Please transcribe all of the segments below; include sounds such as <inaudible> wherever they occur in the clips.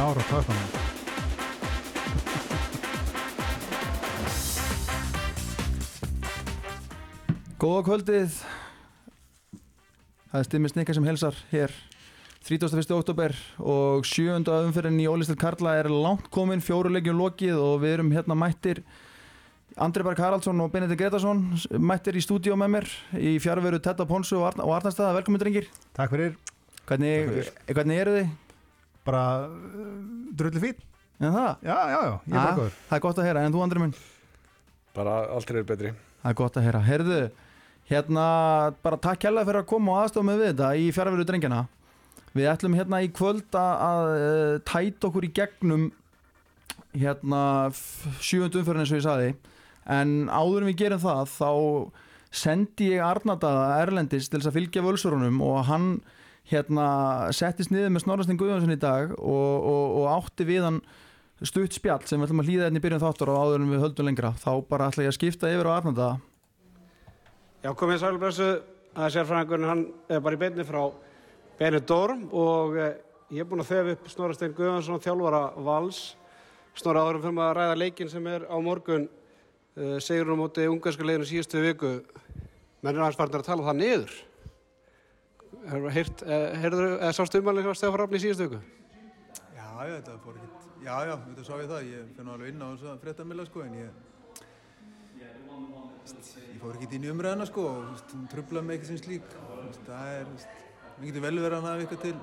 ára takkanum. Góða kvöldið Það er Stimmi Snikka sem helsar hér 31. oktober og 7. umferðin í Ólistil Karla er langt komin, fjórulegjum lokið og við erum hérna mættir Andri Berg Haraldsson og Benedikt Gretarsson mættir í stúdíó með mér í fjárveru Tetta Ponsu og Arnarstaða, velkomin drengir Takk fyrir. Hvernig, Takk fyrir. hvernig eru þið? Bara uh, drulli fín. En það? Já, já, já, ég er bara góður. Það er gott að heyra, en þú Andri minn? Bara aldrei er betri. Það er gott að heyra. Heyrðu, hérna, bara takk kærlega fyrir að koma og aðstofa með við þetta í fjárveru drengjana. Við ætlum hérna í kvöld að, að eh, tæta okkur í gegnum hérna sjöfund umfyrir eins og ég saði. En áður en við gerum það, þá sendi ég Arnadaða Erlendis til þess að fylgja völsurunum og hann hérna settist niður með Snorrastin Guðjónsson í dag og, og, og átti við hann stutt spjall sem við ætlum að hlýða hérna í byrjun þáttur og áður en við höldum lengra. Þá bara ætla ég að skipta yfir á Arnadaða. Já, komið sælblessu að sérfræðingurinn hann er bara í beinni frá Benidorm og eh, ég er búinn að þefa upp Snorra Steinn Guðvansson, þjálfara Vals. Snorra áðurum fyrir að ræða leikin sem er á morgun uh, segur um móti ungarska leginu síðustu viku. Menn er aðeins farin að tala það niður. Uh, heyrður, eða sástu umalega hjá Stefán Rafni í síðustu viku? Já, já, þetta fór ekkert, já, já, þetta sá ég það, ég finn alveg inn á þess að fréttamila, sko, en ég, ég fór ekkert inn í umræðina, sko, og, trublaði mig ekki sem slík, það er, mér getur vel verið að hafa eitthvað til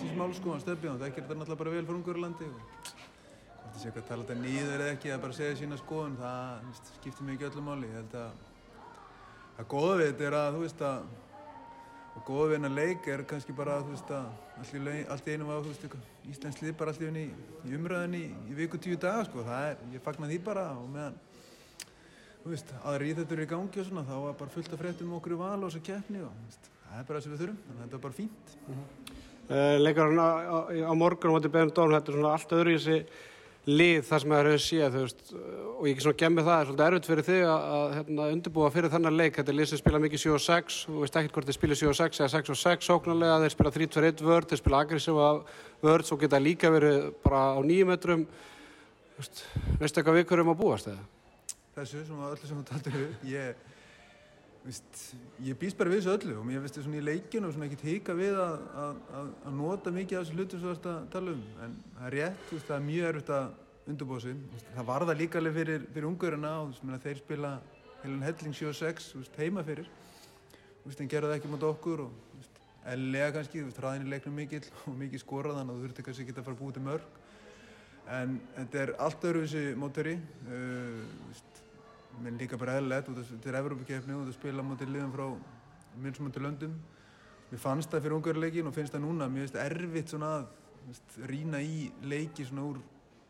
síns mál, sko, hann stefni, og það gerir þetta náttúrulega bara vel fyrir Ungurlandi, og hvort það sé eitthvað að tala þetta nýður eða ekki, eða bara segja sína skoðun, það, veist, skiptir mig ekki öllu máli, ég held að, að góða við þetta er að, þú veist, að, og góða við hennar leik er kannski bara þú veist að allt í, einu var þú veist eitthvað Íslands lið bara allt í einu í, umræðinni í, viku tíu daga sko. Það er, ég fagna því bara og meðan þú veist, aðra í þetta eru í gangi og svona þá var bara fullt af fréttum um okkur í val og þessa keppni og veist, það er bara það sem við þurfum. Þannig að þetta er bara fínt. Uh, leikarinn á, á, á morgun á Benidorm, þetta er svona allt öðru í þessi lið það sem það þú veist, uh, og ég ekki svona gemmi það, það er svolítið erfitt fyrir þig að, að hérna, undirbúa fyrir þennan leik þetta er lið sem spila mikið 7 og 6 og veist ekkert hvort þeir spila 7 og 6 eða 6 og 6 sóknarlega, þeir spila 3-2-1 vörd þeir spila aggressífa vörd, svo geta líka verið bara á nýjum metrum Þú veist, veistu eitthvað við hverjum að búast eða? þessu sem að öllu sem taldur upp ég, veist, ég býst bara við þessu öllu og mér finnst þetta svona í leikinu og svona ekkert hika við að, að, að, nota mikið af þessu hlutum sem þú ert að tala um. En það er rétt, þú veist, það er mjög erfitt að undirbúa sig, það var það líka alveg fyrir, fyrir ungurina og meina, þeir spila heilan helling 7-6 þú veist, heima fyrir. En gera það ekki mot okkur og eðlilega kannski, hraðin í leiknum mikill <laughs> og mikið skorað þannig að þú þurfti kannski ekki að fara búið til mörg en þetta er allt öðruvísi mótori uh, menn líka bara eðlilegt út af- þetta er Evrópakefni og það spila mútið liðum frá minnsmöndu löndum mér fannst það fyrir ungarleikin og finnst það núna mér finnst erfitt svona að rýna í leiki svona úr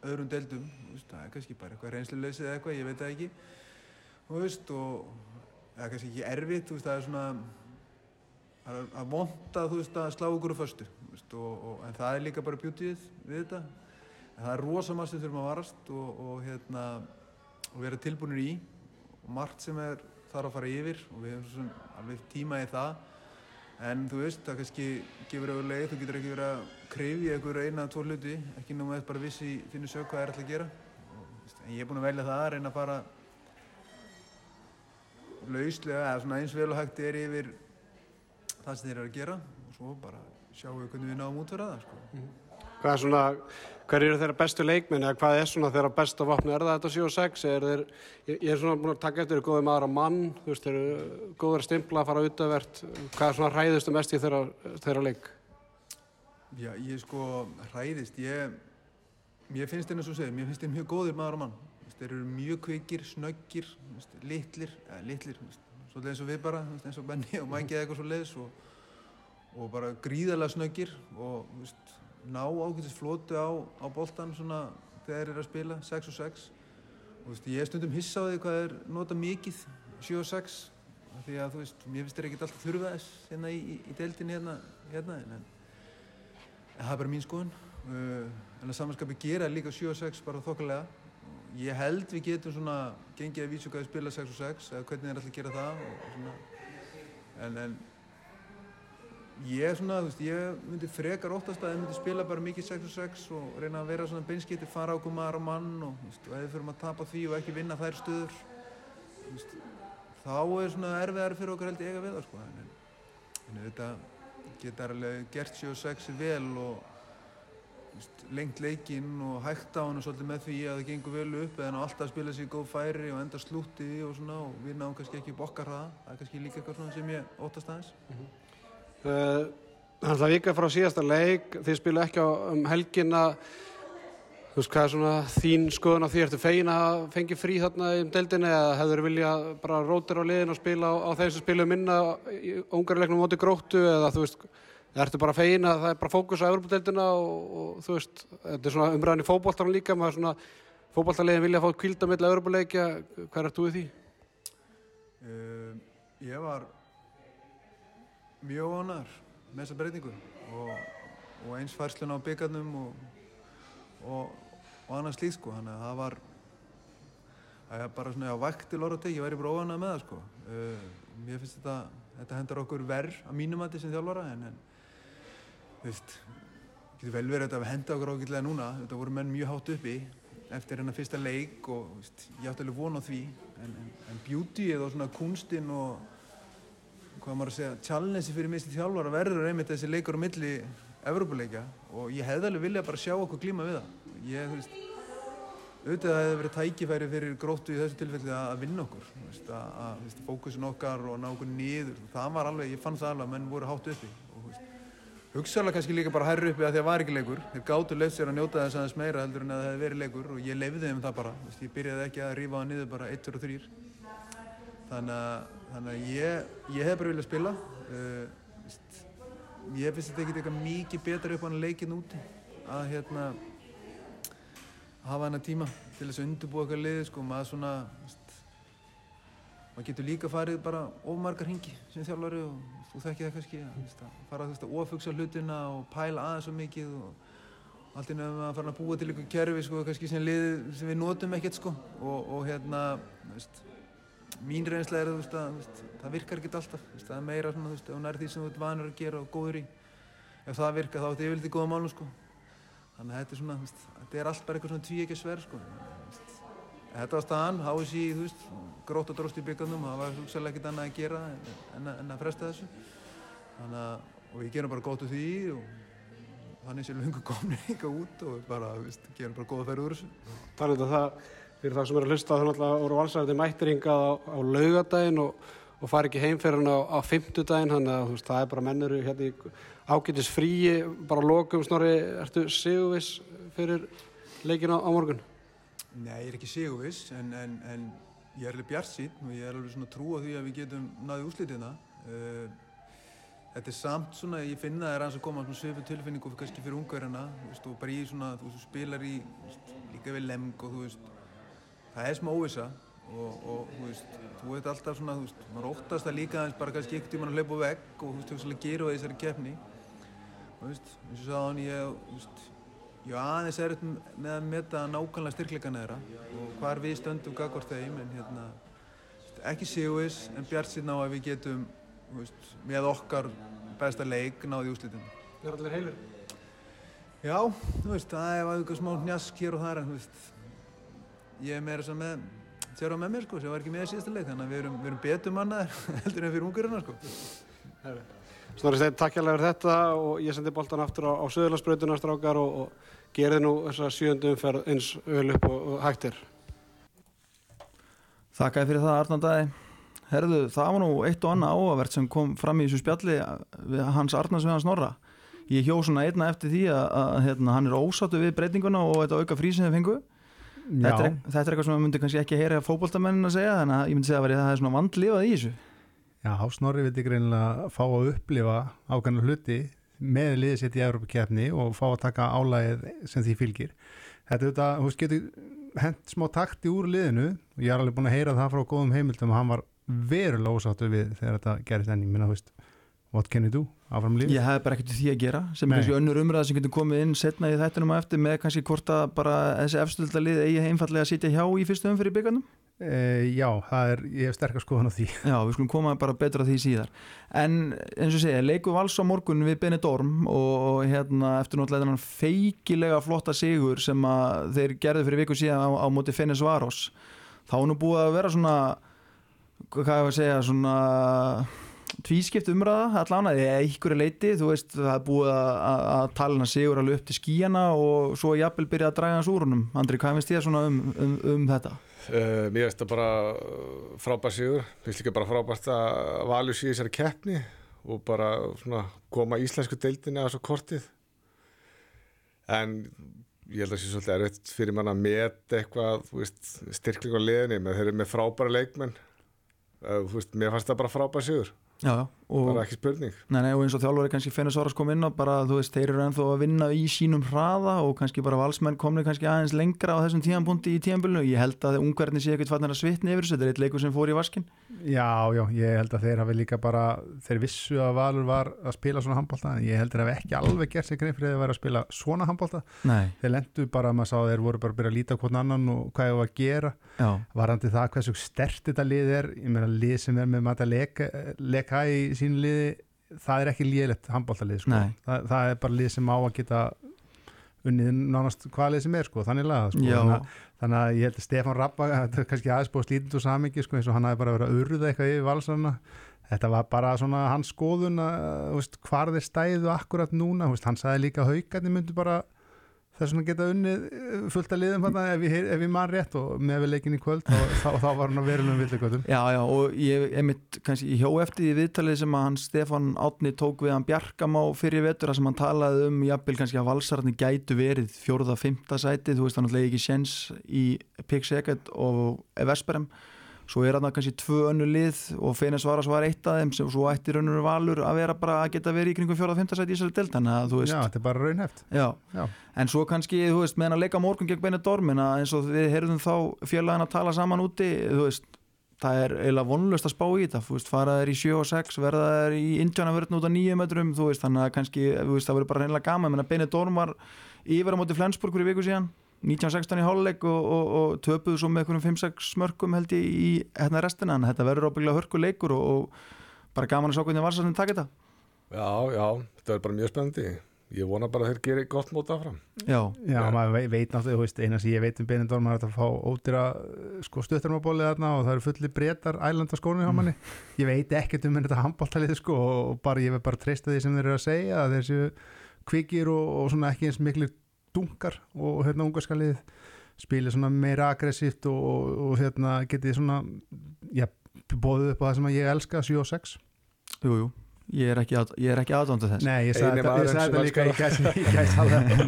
öðrum deildum. Veist, það er kannski bara eitthvað reynsluleysið eða eitthvað, ég veit það ekki. Þú veist, og það er kannski ekki erfitt veist, það er svona það er að vonta veist að slá okkur og, og, en það er líka bara bjútið við þetta. En það er rosa maður sem þurfum að varast og, og hérna og vera tilbúinir í og margt sem er þarf að fara yfir og við hefum svo sem alveg tíma í það. En þú veist, það kannski gefur auðvitað leið, þú getur ekki verið að krifja einhver eina eða tvo hluti, ekki náma þess bara vissi finnur sjö hvað er alltaf að gera. Og, en ég er búinn að velja það að reyna að fara lauslega, eða svona eins vel og hægt er yfir það sem þeir eru að gera. Og svo bara sjáum við hvernig við náum útverða það sko. Hvað er svona, hver eru þeirra bestu leikminn eða hvað er svona þeirra besta vopni? Er það þetta 7 og 6? Er þeir, ég, ég er svona búin að taka eftir maður á mann, þú veist, þeir eru góður að stimpla, fara utavert. Hvað er svona hræðustu mest í þeirra, þeirra leik? Já, ég sko hræðist, ég, mér finnst þeir eins og segir, mér finnst þeir mjög góðir maður og mann. Þeir eru mjög kveikir, snöggir, litlir, eða litlir, svolítið eins og við bara, eins og Benni og Mæki eða eitthvað svo leiðis og, og bara gríðarlega snöggir og veist, ná ákveðtis flótu á, á boltan svona þegar þeir eru að spila, 6 og 6. Og veist, ég er stundum hissa á því hvað er nota mikið, 7 og 6, af því að þú veist, mér finnst þeir ekkert alltaf þurfa þess hérna í, í, í deildinni hérna, hérna, en, en það er bara mín skoðun. Uh, en að samanskapi gera líka 7 og 6 bara þokkalega. Ég held við getum svona gengið að vísa hvað við spila 6 og 6 eða hvernig þeir ætla að gera það og svona. En, en ég svona, veist, ég myndi frekar óttast að ég myndi spila bara mikið 6 og 6 og reyna að vera svona beinskiti, fara ákveð maður á mann og, og við fyrir að tapa því og ekki vinna þær stöður, veist, þá er svona erfiðar fyrir okkur held ég eiga við það, sko, en, en þetta getur alveg gert 7 og 6 vel og, veist, lengt leikinn og hægt á hann svolítið með því að það gengur vel upp eða alltaf að spila sér góð færi og enda slúti og svona og við náum kannski ekki bokkar það, það er kannski líka eitthvað sem ég óttast aðeins. Uh, Þannig að vika frá síðasta leik, þið spilu ekki á um helgina, þú veist hvað er svona þín skoðun á því, ertu fegin að fengi frí þarna um deildinni eða hefur vilja bara rótir á liðin og spila á, á þeim sem spilu minna í ungarleiknum móti gróttu eða þú veist, ertu bara fegin að það er bara fókus á Evropadeildina og, og þú veist, þetta er svona umræðan í fótboltanum líka, maður svona fótboltarlegin vilja fá kvíld á milli Evropaleikja, hvað er þú í því? Var mjög ánæður með þessa breytingu og, og eins færslun á byggarnum og, og, og annars slíkt sko, þannig að það var það er bara svona, já, vækti lóra teki, ég væri bara óánæð með það sko. Uh, mér finnst þetta, þetta hendar okkur verð að mínum að sem þjálfara, en, en þú veist, getur vel verið að henda okkur ágætlega núna, þetta voru menn mjög hátt uppi eftir hennar fyrsta leik og veist, ég átti alveg von á því, en, en, beautyið og svona kunstinn og hvað maður að segja, challenge fyrir mig sem þjálfara verður einmitt þessi leikur á milli Evrópuleikja og ég hefði alveg viljað bara sjá okkur glíma við það. Ég, þú veist auðvitað það hefði verið tækifæri fyrir gróttu í þessu tilfelli að að vinna okkur veist, að, að veist, fókusin okkar og ná okkur niður það var alveg, ég fann það alveg að menn voru hátt uppi hugsaðlega kannski líka bara hærri uppi að því að var ekki leikur. Þeir gátu leif sér að njóta þess aðeins meira heldur en að það hefði verið leikur og ég leifði þeim það bara veist, ég byrjaði ekki að rífa það niður bara 1, 2 og 3 þannig að, þannig að ég, ég hef bara viljað spila uh, veist, ég finnst þetta ekkert eitthvað mikið betra upp á hann leikin úti að hérna hafa hennar tíma til þess að undirbúa okkar liði sko, maður svona veist, maður getur líka farið bara ofmargar hingi sem þjálfari og þú þekkir það kannski að, veist, að fara veist, að ofugsa hlutina og pæla aðeins svo mikið og allt inn að fara að búa til einhver kerfi sko, kannski sem liði sem við notum ekkert sko og, og hérna veist, mín reynsla er veist, að veist, það virkar ekkert alltaf veist, það er meira svona, ef hún er því sem þú ert vanur að gera og góður í. Ef það virkar þá er þetta yfirleitt í góða málum sko. Þannig að þetta er svona, þetta er allt bara eitthvað svona tvíekja sver sko. Þetta var staðan, háið sér, þú veist grótt og dróst í byggandum, það var hugsalega ekkert annað að gera en, en, en að fresta þessu. Þannig að, og við gerum bara gótt úr því og þannig við lungu komin eitthvað út og bara, veist, gerum bara góða ferð úr þessu. Þannig að það, fyrir það sem er að hlusta, þá náttúrulega voru valsarði mættir hingað á, á laugadaginn og, og fari ekki heim fyrir hann á, á fimmtudaginn, þannig að veist, það er bara mennur hérna í ágætis fríi, bara lokum, snorri, ertu sigurviss fyrir leikin á, á morgun? Nei, ég er ekki sigurviss, en, en, en ég er alveg bjart sín og ég er alveg svona trú á því að við getum náðið úrslitina. Uh, þetta er samt svona, ég finna það er aðeins að koma svona svipun tilfinningu kannski fyrir veist, og bara í svona, þú veist, spilar í, líka við lemg og þú veist, það er smá óvisa og, og þú veist, þú veit alltaf svona, þú veist, maður óttast það líka aðeins bara kannski ekkert í mann að hlaupa vegg og þú veist, þú veist, það gerir það í þessari keppni og þú veist, eins og hann, ég, þú veist, var aðeins erut með að meta nákvæmlega styrkleikana þeirra og hvar við stöndum gagvart þeim, en hérna, ekki sigurvis, en bjart síðan á að við getum, þú veist, með okkar besta leik náði úslitum. Það er allir heilir. Já, þú veist, það er eitthvað smá hnjask hér og þar, en þú veist, ég er meira sem með, sér á með mér, sko, sem var ekki með í síðasta leik, þannig að við erum, við erum betur mannaðir <laughs> heldur en fyrir ungurina, sko. Snorri Steinn, takk hjálpa fyrir þetta og ég sendi boltan aftur á, á Suðurlandsbrautuna strákar og, og gerði nú þessa sjöndu umferð eins öl upp og, og hægt er. Þakkaði fyrir það Arnandæði Herðu, það var nú eitt og annað áhugavert sem kom fram í þessu spjalli við hans Arnars við hans Norra ég hjó svona einna eftir því að, að hérna, hann er ósáttu við breytinguna og þetta auka frí sem þið fengu þetta er, þetta er eitthvað sem við myndum kannski ekki heyra fókbóltamennin að segja þannig að ég myndi segja að það er svona vandlifað í þessu. Já, Snorri vildi greinilega fá að upplifa ákvæmlega hluti með liðið sitt í Európa-kjefni og fá að taka álægið sem því fylgir. Þetta er þetta, þú veist, getur hent smá takti úr liðinu. Og ég er alveg búin að heyra það frá góðum heimildum og hann var verulega ósáttu við þegar þetta gerist enn, ég minna, þú veist, what can you do, áfram lífið? Ég hef bara ekkert því að gera sem er kannski önnur umræða sem getur komið inn setna í þættunum á eftir með kannski hvort að bara þessi efstöldalið eigi einfallega að sitja hjá í fyrstu umfyrir byggarnum e, já, það er, ég hef sterkar skoðan á því. <laughs> Já, við skulum koma bara betur að því síðar. En eins og segja, leiku vals á morgun við Benidorm og, og hérna eftir náttúrulega feikilega flotta sigur sem að þeir gerðu fyrir viku síðan á, á móti Fenis Varos þá tvískipt umræða allan að einhverju leiti, þú veist það er búið að, hana sigur alveg upp til skíjana og svo jafnvel byrja að draga hans úr húnum. Andri, hvað finnst þér svona um, um, um þetta? Uh, mér finnst það bara frábært sigur, finnst líka bara frábært að valju síðan þessari keppni og bara svona, koma íslensku deildinni að svo kortið en ég held að það sé svolítið erfitt fyrir mann að meta eitthvað styrkling á liðinni, menn þeir eru með frábæra leikmenn uh, veist, mér fannst það bara frábært sigur Já, og, bara ekki spurning. Nei, nei, og eins og þjálfur er kannski Fennis Áras kom inn á bara þú veist, þeir eru ennþá að vinna í sínum hraða og kannski bara valsmenn komni kannski aðeins lengra á þessum tíðanbúndi í tíðanbúlinu ég held að ungverðin sé ekkert fannir að svitna yfir þessu. Þetta er eitt leikur sem fór í vaskin Já, já, ég held að þeir hafi líka bara þeir vissu að Valur var að spila svona handbólta en ég held að þeir hafi ekki alveg gert sig grein fyrir að þeir væri að spila svona handbólta þeir lendu bara að maður sá að þeir voru bara að byrja að líta hvern annan og hvað ég var að gera. Já, varandi það hversu stert þetta lið er ég meina lið sem er með mata leka, leka í sínu liði það er ekki liðlegt handbóltalið sko. Það, það er bara lið sem á að geta unnið nánast hvað lið sem er sko, þannig laga sko. þannig, að, þannig að ég held að Stefán Rappa <laughs> þetta er kannski aðeins búið slítið úr samingi sko, eins og hann hafi bara verið að urða eitthvað yfir valsarna þetta var bara svona hans skoðun að, veist, hvar þeir stæðu akkurat núna, veist, hann sagði líka haugarnir myndu bara þess að geta unnið eh, fullt að liðum þarna ef ég, ég man rétt og með við leikin í kvöld þá, þá, þá var hann að verulegum villigötum já, já og ég, einmitt, kannski, ég hjó eftir því viðtalið sem að hann Stefan Átni tók við hann Bjarkam á fyrir vetur sem hann talaði um, jafnvel kannski að valsararni gætu verið fjóruða, fymta sæti þú veist hann alltaf ekki séns í Pík Seged og Vesperem svo er hann kannski tvö önnu lið og Fenes var eitt af þeim sem svo ætti raunur valur að vera bara að geta verið í kringum fjóruða, fymta sæti í þessari delt þannig að þú veist Já, þetta er bara raunheft Já, Já. en svo kannski, þú veist, meðan að leika morgun gegn Benidorm, en að eins og við heyrðum þá félagin að tala saman úti, þú veist það er eiginlega vonlust að spá í þetta. Þú veist, fara þær í 7 og 6, verða þær í Indianaverðin út á 9 metrum, þú veist, þannig að kannski, þú veist, það verður bara reynilega gaman, menn að Benidorm var yfir á móti Flensburg fyrir viku síðan 1916 í hálfleik og, og, og töpuðu svo með einhverjum 5-6 smörkum held ég í hérna restina, en þetta verður ábygglega hörku leikur og, og bara gaman að sjá hvernig Varsarinn takk þetta. Já, já, þetta er bara mjög spennandi. Ég vona bara að þeir gerir gott mót áfram. Já, Já, Já. maður veit, veit náttúrulega, eina sem ég veit um Benidorm er að það fá ódýra sko, stuttarmabólið þarna og það eru fulli breytar ælanda skónu hjá manni. Ég veit ekkert um þetta handbóltalið sko og bara ég vil bara treysta því sem þeir eru að segja að þeir séu kvikir og, og svona ekki eins miklir dunkar og hérna ungarskalið spilir svona meira aggressíft og, og, og hérna getið svona já, bóðið upp á það sem ég elska 7 og 6. jú, jú Ég er ekki, að, ég er ekki aðdóndu þess Nei, ég sagði þetta, ég maðurinn sagði sem þetta líka í alveg.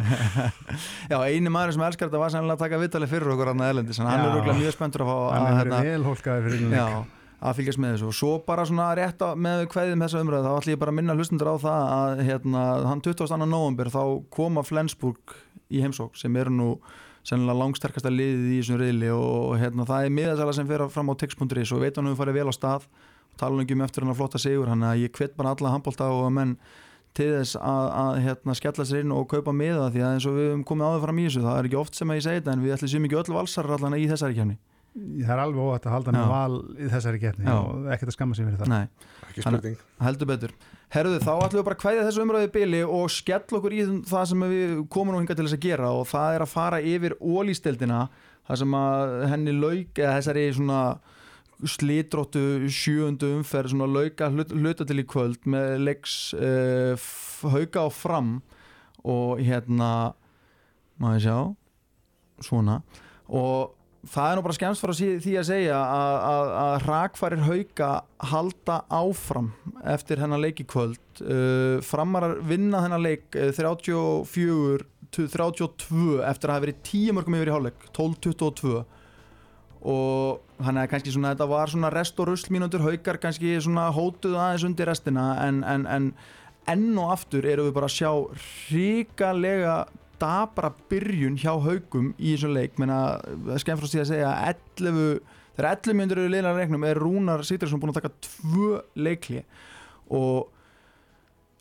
<laughs> Já, eini maður sem elskar þetta var sannlega að taka viðtalið fyrir okkur annað elendis, en hann Já. er örugglega mjög spenntur að fá Hann að, er hérna, verið vel hólkaður fyrir einhvern já, að fylgjast með þessu og svo bara svona rétt á, með kveðum þessa umræðu þá ætlum ég bara að minna hlustundur á það að hérna, hann 22. november þá koma Flensburg í heimsók sem eru nú sennilega langsterkasta liðið í þessum reyðli og hérna, það er miðasala sem fer fram á tix.is og veit hann hefur farið vel á stað og tala um eftir hann að flotta sigur hann að ég hvet bara alla handbólta og að menn til þess að, að hérna, skella sér inn og kaupa miða því að eins og við höfum komið áður fram í þessu það er ekki oft sem að ég segi þetta en við ætlum sér mikið öll valsar allan í þessari kefni Það er alveg óvægt að halda Já. val í þessari keppni Já. og ekkert að skamma sig fyrir það. Nei, ekki Hann- spurning heldur betur Herðu, þá ætlum við bara að kvæðja þessu umræðu bili og skell okkur í það sem við komum nú hinga til þess að gera og það er að fara yfir ólísteldina það sem að henni lauk eða þessari svona slitróttu sjöundu umferð svona lauka hlut, hluta til í kvöld með leiks uh, hauka á fram og hérna maður sjá svona og það er nú bara skemmst fyrir því að segja að, að, að rakfærir hauka halda áfram eftir hennar leik í kvöld. Uh, framarar vinna hennar leik uh, 34 tu- 32 eftir að hafa verið 10 mörgum yfir í hálfleik 12-22 og hann er kannski svona þetta var svona rest og rusl mínútur haukar kannski svona hótuð aðeins undir restina en, en, en enn og aftur erum við bara að sjá ríkalega dabra byrjun hjá haukum í þessum leik. Menna skemmt frá því að segja 11, þegar 11 mjöndur eru liðan reiknum er Rúnar Sýttirsson búin að taka tvö leikli og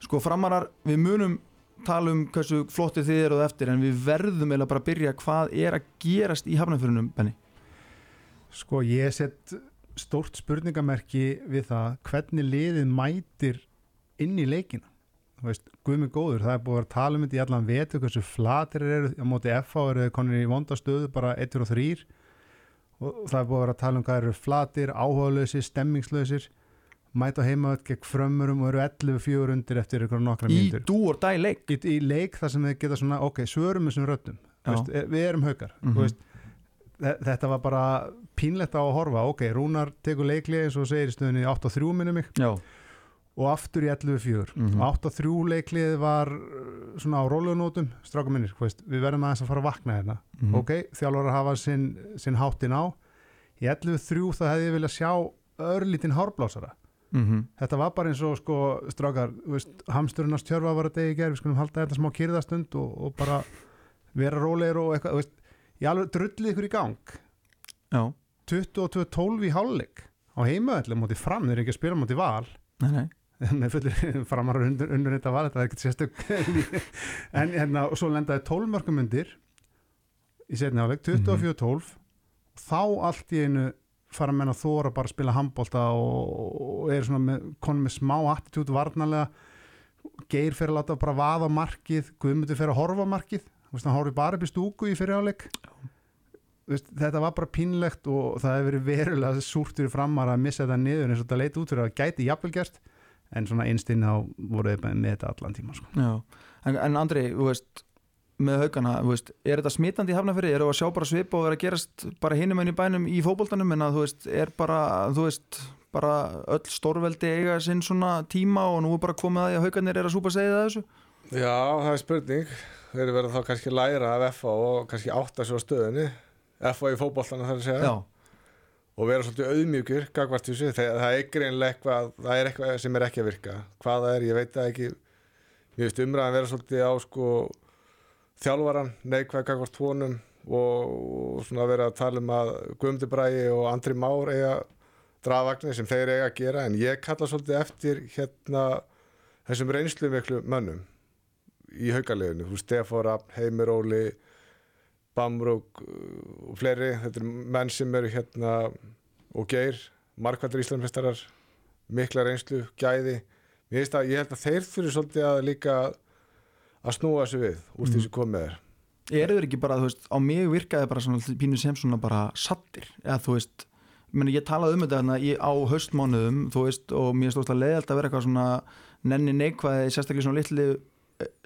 sko framarar við munum tala um hversu flottir þið eru og eftir en við verðum eða bara að byrja hvað er að gerast í hafnafjörunum Benni? Sko ég set stórt spurningamerki við það hvernig liðið mætir inn í leikina veist, guðmi góður, það er búið að tala um þetta í allan vetu hversu flatir eru. Á móti FH eru konir í vondastöðu bara 1 og 3 og það er búið að tala um hvað eru flatir, áhugaðlausir, stemmingslausir mæta heimaðut gegn frömmurum og eru 11-4 undir eftir ykkur nokkra í mínútur. dú or dæ leik. Í, í leik þar sem þeir geta svona ok, svörum röddum, Þú Já. veist, e- við erum. Þú veist, þe- þetta var bara pínlegt á að horfa, ok, Rúnar tekur leiklið eins og segir í stöðunni 8-3 minni mig. Já, og aftur í 11-4 Mhm. og 8-3 leiklið var uh, svona á rólegunótum, stráka minnir við verðum aðeins að fara að vakna hérna. Mhm. ok, þjálfur að hafa sinn, sinn háttin á. Í 11-3 það hefði ég viljað sjá örlítinn hárblásara. Mhm. þetta var bara eins og sko strákar, þú veist, hamsturinn tjörfa var að degi í gerð, við skulum halda þetta smá kyrðastund og, og bara vera rólegir og eitthvað, veist, ég alveg drullið ykkur í gang. Já, 22-12 í hálfleik á heimaðallega móti fram, þeir eru ekki að spila móti val. Nei, nei <laughs> með fullir framar undir, undir þetta var þetta var ekkert sérstök <laughs> en hérna, og svo lendaði 12 mörgum undir í setni áleik, 24-12 þá allt í einu fara menn að þóra bara að spila handbólta og, og er svona með, konum með smá attitút varnarlega. Geir fyrir að láta bara vaða markið Guðmundur fyrir að horfa markið. Hann horfði bara upp í stúku í fyrir áleik veist, þetta var bara pínlegt og það hefur verið verulega súrt fyrir framar að missa þetta niður eins og þetta leit út fyrir að gæti jafnvel gerst en svona einstinn þá voru þið með þetta allan tíma sko. Já, en, en Andri, þú veist með haugana, þú veist, er þetta smitandi í hafnafyrir, eru að sjá bara svip og vera að gerast bara hinum enn í bænum í fótboltanum en að þú veist, er bara, þú veist bara öll stórveldi eiga sinn svona tíma og nú er bara komið að því að haugarnir er að súpa segið að þessu Já, það er spurning. Þeir eru verið þá kannski læra af FA og kannski átta sig á stöðunni. FA í fótbollana þar að segja. Já, Og vera svolítið auðmjúkir, gagvart þessu. Það, það er greinlega eitthvað, það er eitthvað sem er ekki að virka. Hvað það er, ég veit það ekki. Mér finnst umræðan vera svolítið á sko þjálfaran, neikvæð gagvart honum og, og svona vera að tala um að Guðmundur Bragi og Andri Már eiga drafvagnir sem þeir eiga að gera en ég kalla svolítið eftir hérna þessum reynslu miklu mönnum í haugaleginu, þú Stefán Rapp, Heimir Óli Bamrúk uh, og fleiri, þetta eru menn sem eru hérna og geir, markvættur Íslandmestarar mikla reynslu, gæði. Ég, veist að, ég held að þeir fyrir svolítið að líka að snúa þessu við úr því sem komið er. Eru þeir ekki bara, þú veist, á mig virkaði bara svona pínu sem svona bara sattir. Eða þú veist, meni, ég talaði um þetta hérna á haustmánuðum, þú veist og mér stóðst að leiðalt að vera eitthvað svona nenni neikvæði, sérstaklega svona litli eh,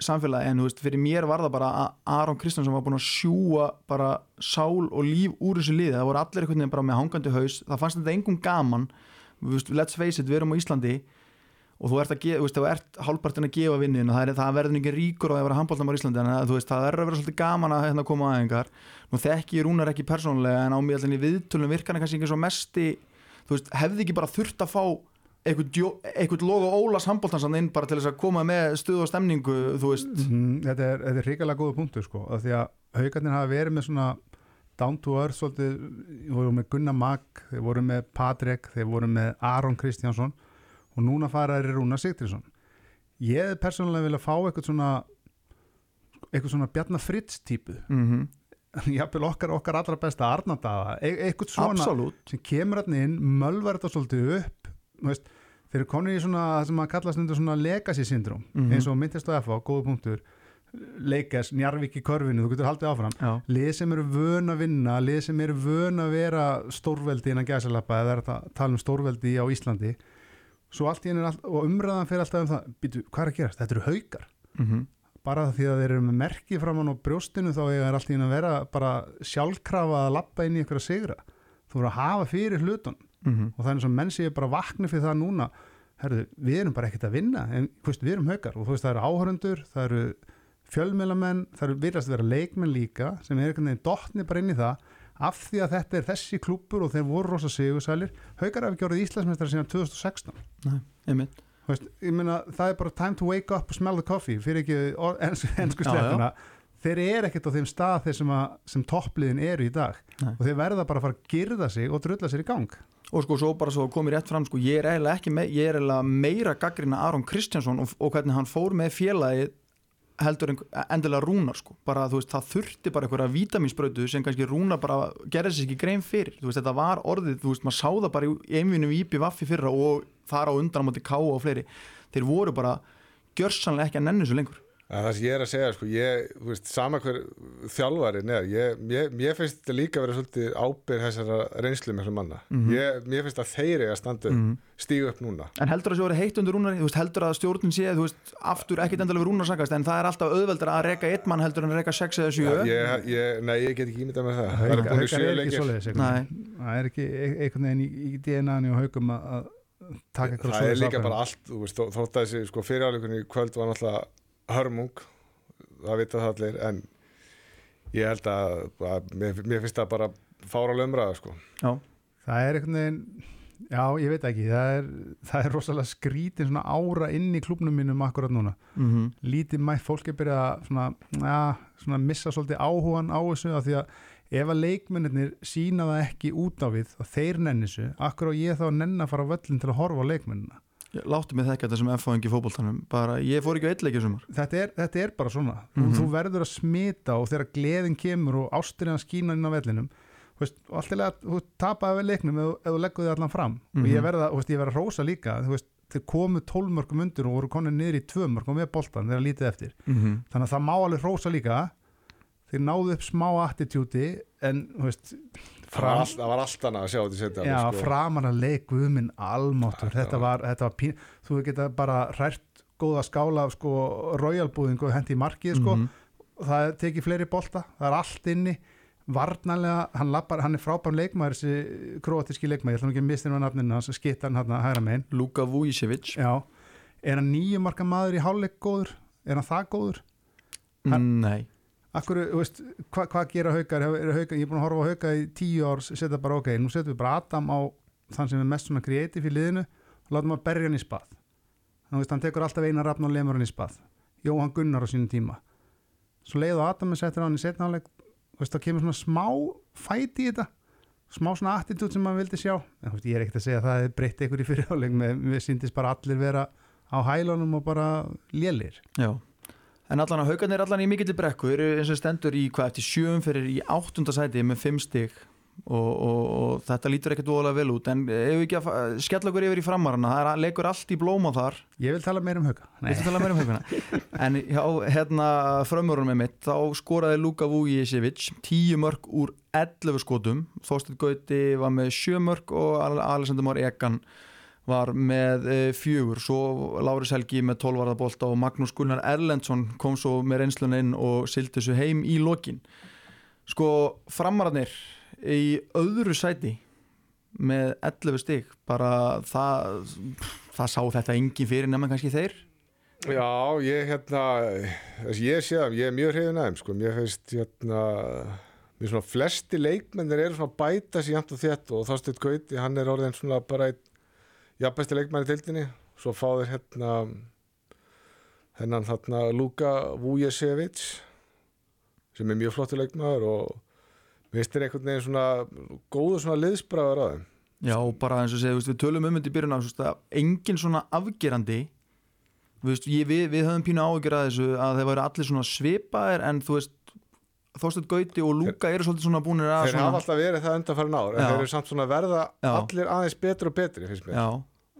samfélagi, en þú veist, fyrir mér var það bara að Aron Kristjánsson var búin að sjúa bara sál og líf úr þessu liði, það voru allir einhvern veginn bara með hangandi haus, það fannst þetta engum gaman. Veist, let's face it, við erum á Íslandi og þú ert að gefa, þú veist, þú ert hálfpartin að gefa vinnin og það, er, það verður ekki ríkur og það verður handbóltamar í Íslandi en það, veist, það er að vera svolítið gaman að hérna, koma aðeingar nú þekki ég rúnar ekki persónulega en á mig allir í viðtölum virkana kannski ekki svo veist, hefði ekki bara þurft að fá eitthvað, logo Ólas handbóltansan inn bara til þess að koma með stuð og stemningu þú veist, mm, þetta er, þetta er hrikalega góða punktur sko, af því að haugarnir hafa verið með svona down to earth svolítið, þeir voru með Gunnar Mag þeir voru með Patrik, þeir voru með Aron Kristjánsson og núna fara þeir í Rúnar Sigtrísson ég hefði persónulega vilja fá eitthvað svona eitthvað svona Bjarnar Fritz típu. Mm <laughs> jafnvel okkar, okkar allra besta Arnadaða, e eitthvað svona absolutt. sem kemur hann inn, mölvar þetta svolítið upp veist, þeir eru konið í svona það sem að kallast undir svona legacy syndrom Mhm. eins og myndist á FA, góða punktur Leikes, Njarvík í körfinu, þú getur haldið áfram. Já, lið sem eru vön að vinna lið sem eru vön að vera stórveldi innan gæsalappa eða er að tala um stórveldi á Íslandi. Allt, og umræðan fyrir alltaf um það býtu, hvað er að gerast? Þetta eru haukar. Mm bara því að þeir eru með merki framann á brjóstinu þá er allt í einu að vera bara sjálfkrafa að lappa inn í ykkur að sigra. Þú voru að hafa fyrir hlutun -hmm. og það er eins og menn séu bara vakni fyrir það núna. Herðu, við erum bara ekkert að vinna en veist, við erum haukar. Og þú veist, það eru áhörundur það eru fjölmjölamenn það eru virðast að vera leikmenn líka sem er einhvern veginn dottni bara inn í það af því að þetta er þessi klúppur og þeir voru rosa sigursælir, haukar hafi orðið Íslandsmeistrar síðan 2016 Nei, veist, ég meina, það er bara time to wake up og smell the coffee fyrir ekki or- <laughs> ens- sleppuna þeir eru ekkert á þeim stað þeir sem, sem toppliðin eru í dag. Nei. og þeir verða bara að fara að girða sig og drulla sér í gang og sko svo bara svo komið rétt fram sko, ég er eiginlega ekki me ég er eiginlega meira gaggrina Aron Kristjánsson og, og hvernig hann fór með félagið heldur en, endilega rúnar sko. bara þú veist, það þurfti bara einhverja vítaminsbrötu sem kannski rúnar bara gerði sér ekki grein fyrir, þú veist, þetta var orðið þú veist, maður sá það bara í einvinu í IPI Vaffi fyrra og þar á undan á móti K og fleiri, þeir voru bara gjörsanlega ekki að nennu svo lengur En það sem ég er að segja, sko, ég, þú veist, sama hver þjálfarin er, ég, ég, ég finnst þetta líka verið svolítið ábyrð þessara reynslu með manna. Mhm. ég, mér finnst að þeir eru að standa upp, stígu upp núna. En heldur að það sé verið heitt undir rúnari, þú veist, heldur að stjórnin sé, þú veist, aftur ekkit endilega við rúnar sakast, en það er alltaf auðveldur að reka einn mann heldur en að reka sex eða sjö. Ég, ég, nei, ég get ekki ímyndað með það. Það Haukar eru búin sjö er veginn. það er ekki e- að að er líka bara allt, þú veist, þó- þótt að þessi, sko, fyrirháleikunni í kvöld var náttúrulega hörmung, það vita það allir, en ég held að, að mér, mér finnst það bara fára lömraða, sko. Já, það er einhvern veginn já, ég veit ekki, það er, það er rosalega skrítin svona ára inn í klubnum mínum akkurat núna, mm lítið mætt fólk er byrjað að svona, ja, svona missa svolítið áhugan á þessu af því að ef að leikmennir sína það ekki út á við og þeir nenni þessu, akkur á ég þá að nenn að fara á völlin til að horfa á leikmennina láttu mig þekka þetta sem F-fáingi fótboltanum, bara ég fór ekki á eitthvað sumar. þetta er, þetta er bara svona mm Mhm. þú verður að smita og þegar gleðin kemur og ástriðan skína inn á vellinum þú veist, og allt lagi að þú tapaði við leiknum ef, ef þú leggur þið allan fram og Mhm. verða, þú veist, ég verða að rósa líka þú veist, þeir komu 12 mörgum undir og voru konið niður í 2 mörgum með boltan þegar lítið eftir Mm þannig að það má alveg rósa líka þeir náðu upp smá attitúti en þú veist fram, það var allt annað að sjá þetta setja. já, sko. framan að leik guðminn almáttur, Ja, þetta var, þetta var pín, þú geta bara hrært góða skála af sko royalbúðing og hendi í markið sko. Mhm. það tekið fleiri bolta, það er allt inni. Varnarlega, hann, lappar, hann er frábær leikmaður þessi kroatíski leikmaður. Ég ætla nú ekki að mista hann á nafninu hans skittar hann hann hægra megin. Luka Vujicevic já, er hann nýju marka maður í hálfleik góður, er hann það góður? Hann- Nei Akkur, veist, hvað hva gera haukar, ég er búin að horfa á hauka í tíu ár setja bara ok, nú setjum við bara Adam á þann sem er mest svona kreatív í liðinu og látum að berja hann í spað. Þannig að hann tekur alltaf eina rafn og lemur hann í spað. Jóhann Gunnar á sínum tíma. Svo leið og Adam er settur á hann í setna áleik veist, þá kemur svona smá fæti í þetta. Smá svona attitút sem maður vildi sjá. En veist, ég er ekkert að segja að það er breytt einhver í fyriráleik með, við síndist bara allir vera á hælunum og bara lélir Já En allan að haugarnir allan í mikill brekku eru eins og stendur í hvað eftir sjöum fyrir í áttunda sæti með fimm stig. Og, og, og þetta lítur ekkert óalega vel út. En ef við ekki að skella okkur yfir í framarana það er, leikur allt í blóma þar. Ég vil tala meira um meira um <laughs> en hjá hérna frömmurunum með mitt. Þá skoraði Luka Vujicevic 10 mörg úr 11 skotum. Þorsteinn Gauti var með 7 mörg og Al- Alexander Már Egan var með e, fjögur. Svo Láris Helgi með 12 varðabólta og Magnús Gunnar Erlendsson kom svo með reynsluna inn og sildi þessu heim í lokin. Sko framararnir í öðru sæti með 11 stig bara það það sá þetta engin fyrir nema kannski þeir. Já, ég hérna ég sé það, ég er mjög hrifin aðeim sko, mér finnst hérna mér svona flesti leikmennir eru svona bæta sér jæmt og þétt og Þorsteinn Gauti, hann er orðin svona bara einn jafnbæsti leikmenn í tildinni svo fá þeir hérna hennan þarna Luka Vujesevic sem er mjög flottur leikmaður og þér einhvern veginn svona góður svona liðsbræður að þeim. Já, bara eins og segja, við tölum um þetta í byrjun á að engin svona afgerandi veist, ég, við, við höfum pínu áhyggjur að þessu að þeir væri allir svona svipaðir en þú veist, Þorsteinn Gauti og Lúka eru svolítið svona búinir að Þeir hafa alltaf verið það undanfærin ár en Já. þeir eru samt svona verða Já. allir aðeins betri og betri finnst mér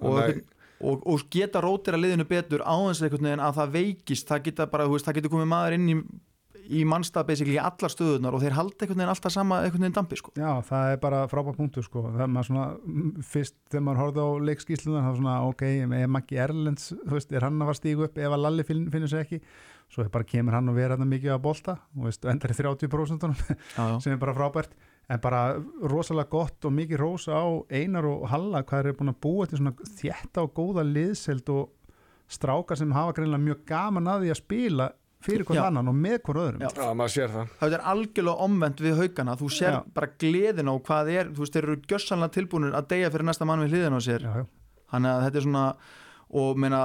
og, einhvern- og, og geta rótir að liðinu betur á þess að það veikist það geta bara, þú veist, það getur komið maður inn í í mannstað basically í allar stöðunar og þeir halda einhvern veginn alltaf sama einhvern veginn dampi sko. Já, það er bara frábært punktur sko. er maður svona, fyrst þegar maður horfði á leikskíslunar, var svona, ok ef Maggi Erlends, þú veist, er hann að var stígu upp ef að Lalli finn, finnur sig ekki svo bara kemur hann og vera hann mikið að bolta og veist, endar í 30% já, já. <laughs> sem er bara frábært en bara rosalega gott og mikið rósa á Einar og Halla, hvað er búin að búa til svona þétta og góða liðselt og strákar sem hafa greinlega mjög gaman að því að spila fyrir hvern annan og með hvern öðrum. Já. Já, maður sér það. Það er algjörlega omvend við haugana þú sér Já. bara gleðin á hvað er þú veist, þeir eru gjössanlega tilbúinir að deyja fyrir næsta mann við hliðin á sér. Já, já. þannig að þetta er svona og meina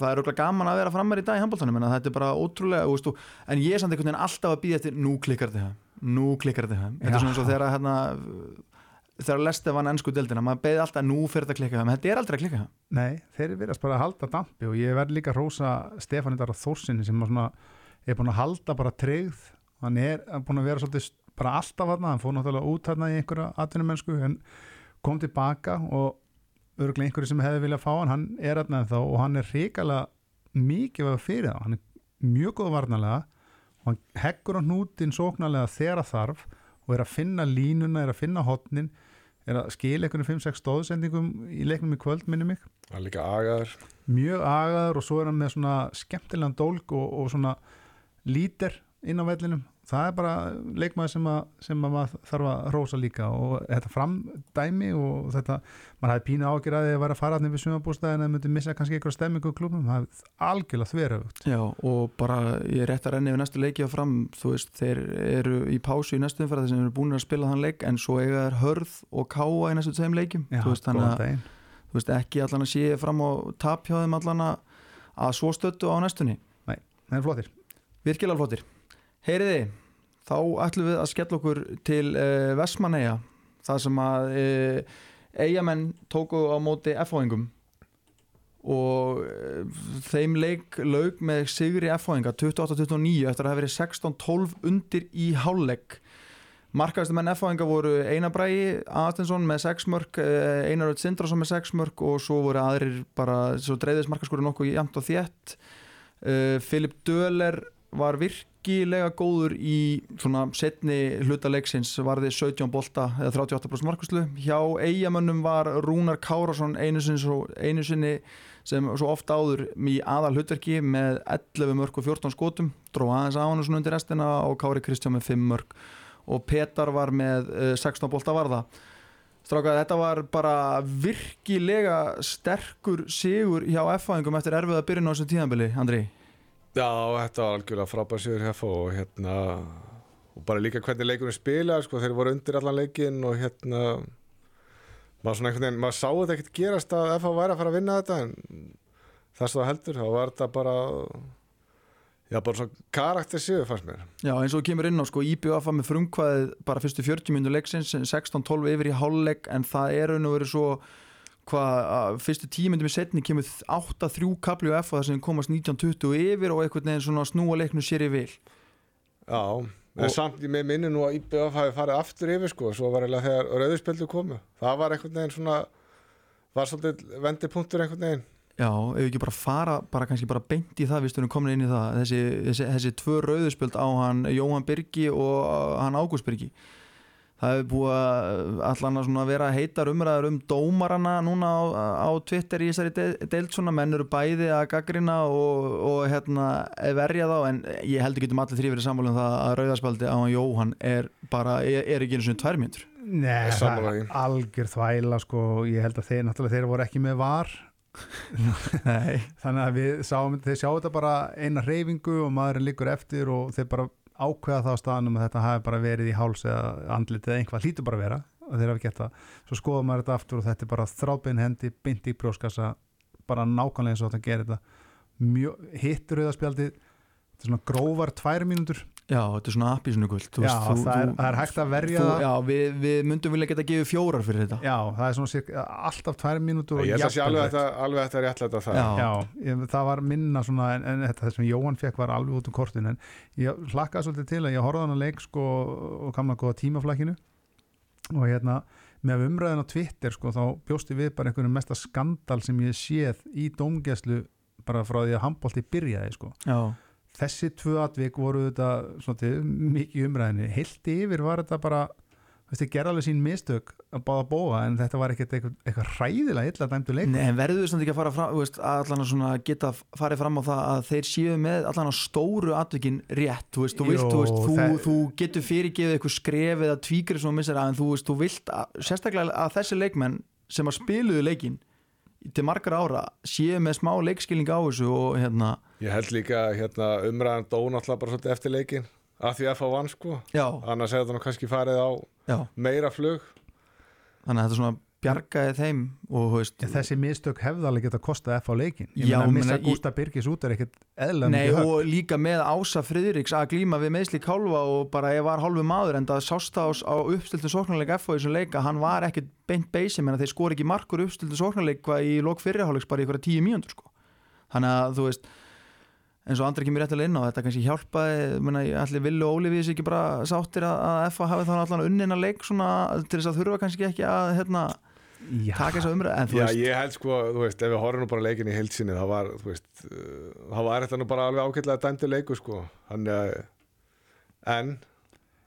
það er okkur gaman að vera framar í dag í handbóltanum en þetta er bara ótrúlega þú veist, og, en ég er samt einhvern veginn alltaf að býða eftir nú klikkar þetta nú klikkar þetta þetta er svona eins og þegar hérna, þegar Leste vann ennsku deildina, maður beði alltaf nú fyrir að klikka, en þetta er aldrei að klikka Nei, þeir verðast bara að halda dampi og ég verð líka að rósa Stefán Indar Þórsinni sem að svona, er búin að halda bara tryggð. Hann er búin að vera svolítið bara alltaf hann, hann fór náttúrulega út hann í einhverja atvinnumennsku en kom tilbaka og örgulega einhverju sem hefði viljað fá hann, hann er hann þá og hann er hrikalega mikið fyrir það, hann er mjög góð varnalega og hann það og er að finna línuna, er að finna hotnin er að skila einhvern 5-6 stóðsendingum í leiknum í kvöld minni mig. Líka agaður. Mjög agaður og svo er hann með svona skemmtilegan dólk og, og svona lítir inn á vellinum það er bara leikmaður sem, að, sem að maður þarf að rósa líka og þetta framdæmi og þetta maður hefði pínu ágjur að að vera að fara allir við sumabústæðin eða myndi missa kannski eitthvað stemmingu í klubum það er algjörlega þverjöfugt Já, og bara ég er rétt að renni við næstu leiki á fram, þú veist, þeir eru í pásu í næstu umfæra þess að þeir eru búin að spila þann leik en svo eiga þeir hörð og káa í næstu tveim leikim, Já, þú veist, þannig að ekki allan að sé fram á tap hjá þeim allan að, að svo stöttu heyriði, þá ætlum við að skella okkur til uh, Vestmanneia það sem að uh, eigamenn tóku á móti F-fáingum og uh, þeim leik laug með Sigri F-fáinga 28-29 eftir að hafa verið 16-12 undir í hálflegg Markaðustu menn F-fáinga voru Einar Bræi Aðstensson með 6 mörg, eh, Einar Rödd Sindrason með 6 mörg og svo voru aðrir bara, svo dreiðis markaskóri nokkuð jæmt og þétt. Filip Döler var virkilega góður í svona setni hluta leiksins varði 17 bolta eða 38% markuslu hjá eigamönnum var Rúnar Kárasson einu sinni, sem svo ofta áður í aðal hlutverki með 11 mörg og 14 skotum. Dró aðeins á hann undir restina og Kári Kristján með 5 mörg og Petar var með uh, 16 bolta varða. Stráka, þetta var bara virkilega sterkur sigur hjá F-fæðingum eftir erfiða byrjun á þessu tíðanbili, Andri Já, þetta var algjörlega frábær sigur heffa og hérna og bara líka hvernig leikurinn spila sko, þeir voru undir allan leikin og hérna maður svona einhvern veginn, maður sá þetta ekkert gerast að FH væri að fara að vinna þetta en þess að heldur, þá var þetta bara já, bara svona karakter sigur fannst mér. Já, eins og kemur inn á, sko, IBF með frumkvæðið bara fyrstu 40 minnur leiksins 16-12 yfir í hálfleik en það er raun og verið svo hvað, að fyrstu tímyndum í setni kemur 8-3 kapli og það sem komast 19-20 yfir og einhvern veginn svona snúa leiknu sér í vil. Já, en samt í með minni nú að IBF hafi farið aftur yfir sko, svo var eiginlega þegar rauðurspildu komu. Það var einhvern veginn svona var svolítið vendipunktur einhvern veginn. Já, ef ekki bara fara, bara kannski bara beint í það við stunum komin inn í það þessi, þessi, þessi tvö rauðuspjöld á hann Jóhann Birgi og hann Ágúst Birgi það hefur búið að allan að svona vera heitar umræður um dómarana núna á, á Twitter í þessari de- deild svona. Menn eru bæði að gaggrina og, og hérna verja þá. En ég heldur getum allir þrý verið sammála um það að rauðarspjaldi á hann Jóhann er bara, er, er ekki einu svona tvær mínútur. Nei, það er algjör þvæla sko, ég held að þeir náttúrulega þeir voru ekki með var. <laughs> <laughs> Nei, þannig að við sáum, þeir sjá þetta bara eina reyfingu og maðurinn liggur eftir og þeir bara ákveða það á staðanum að þetta hafi bara verið í háls eða andlit eða einhvað hlýtur bara að vera og þeir hafi gett það, svo skoðum maður þetta aftur og þetta er bara þráðbein hendi, byndi í brjóskassa bara nákvæmlega eins og þetta. Gerir þetta hittur auðarspjaldi þetta er svona grófar tvær mínútur já, þetta er svona kvöld já, það, er, það er hægt að verja þú, Já, við, við myndum vilja geta gefið fjórar fyrir þetta. Já, það er svona cirka, alltaf tvær mínútur og ég held að sé alveg rétt. þetta, er réttlega það. Já. Já, ég, það var minna svona en, en þetta sem Jóhann fekk var alveg út um kortin en ég hlakkaði svolítið til að ég horfði á hann að leik sko og kamla góða tímaflækinu og hérna með umræðin á Twitter sko þá bjósti við bara einhvern mesta skandal sem ég séð í dómgæslu bara frá því að handbólti byrjaði sko þessi tvö atvik voru þetta svolítið mikið umræðinni heilt yfir var þetta bara þessi gerði alveg sín mistök að báða bóa en þetta var ekkert eitthvað, eitthvað hræðilega illa dæmdu leik Nei, en verður við samt ekki að fara fram, þú veist, að svona geta farið fram á það að þeir séu með allan að stóru atvikin rétt, þú veist, þú, vilt, Jó, þú, veist, þú, það- þú getur fyrirgefið eitthvað skref eða tvíkri sem þú missir að en þú veist, þú vilt að, sérstaklega að þessi leikmenn sem að spiluðu leikin til margar ára séu með smá leikskilning á þessu og hérna, ég held líka hérna, umræðan dó náttúrulega bara svolítið eftir leikin af því að fá vann sko. Annars hefði það kannski farið á já. meira flug. Þannig að þetta svona bjargaði þeim og veist, En þessi mistök hefði alveg geta kostað F á leikin ég Já, meina að missa í- Gústa Birgis út er ekkert eðla mikið högg og líka með Ása Friðriks að glíma við meðsli kálfa og bara ég var hálfu maður en það sást á, á uppstiltu sóknarleik F á þessum leika, hann var ekkert beint beysi, menn að þeir skor ekki markur uppstiltu sóknarleik í lok fyrirháleiks bara í ykkur tíu mínútur sko. þannig að þú veist eins og andri kemur réttilega inn á þetta kannski hjálpaði, allir villu og Ólífis ekki bara sáttir að, að F hafi þannig allan unnina leik svona til þess að þurfa kannski ekki að hérna, taka þess að umræða en þú Já, veist, ég held sko, þú veist, ef við horfum nú bara leikin í heilsinni, það var, þú veist, uh, það var þetta nú bara alveg ágætlega dæmdi leiku, sko. Þannig að, en,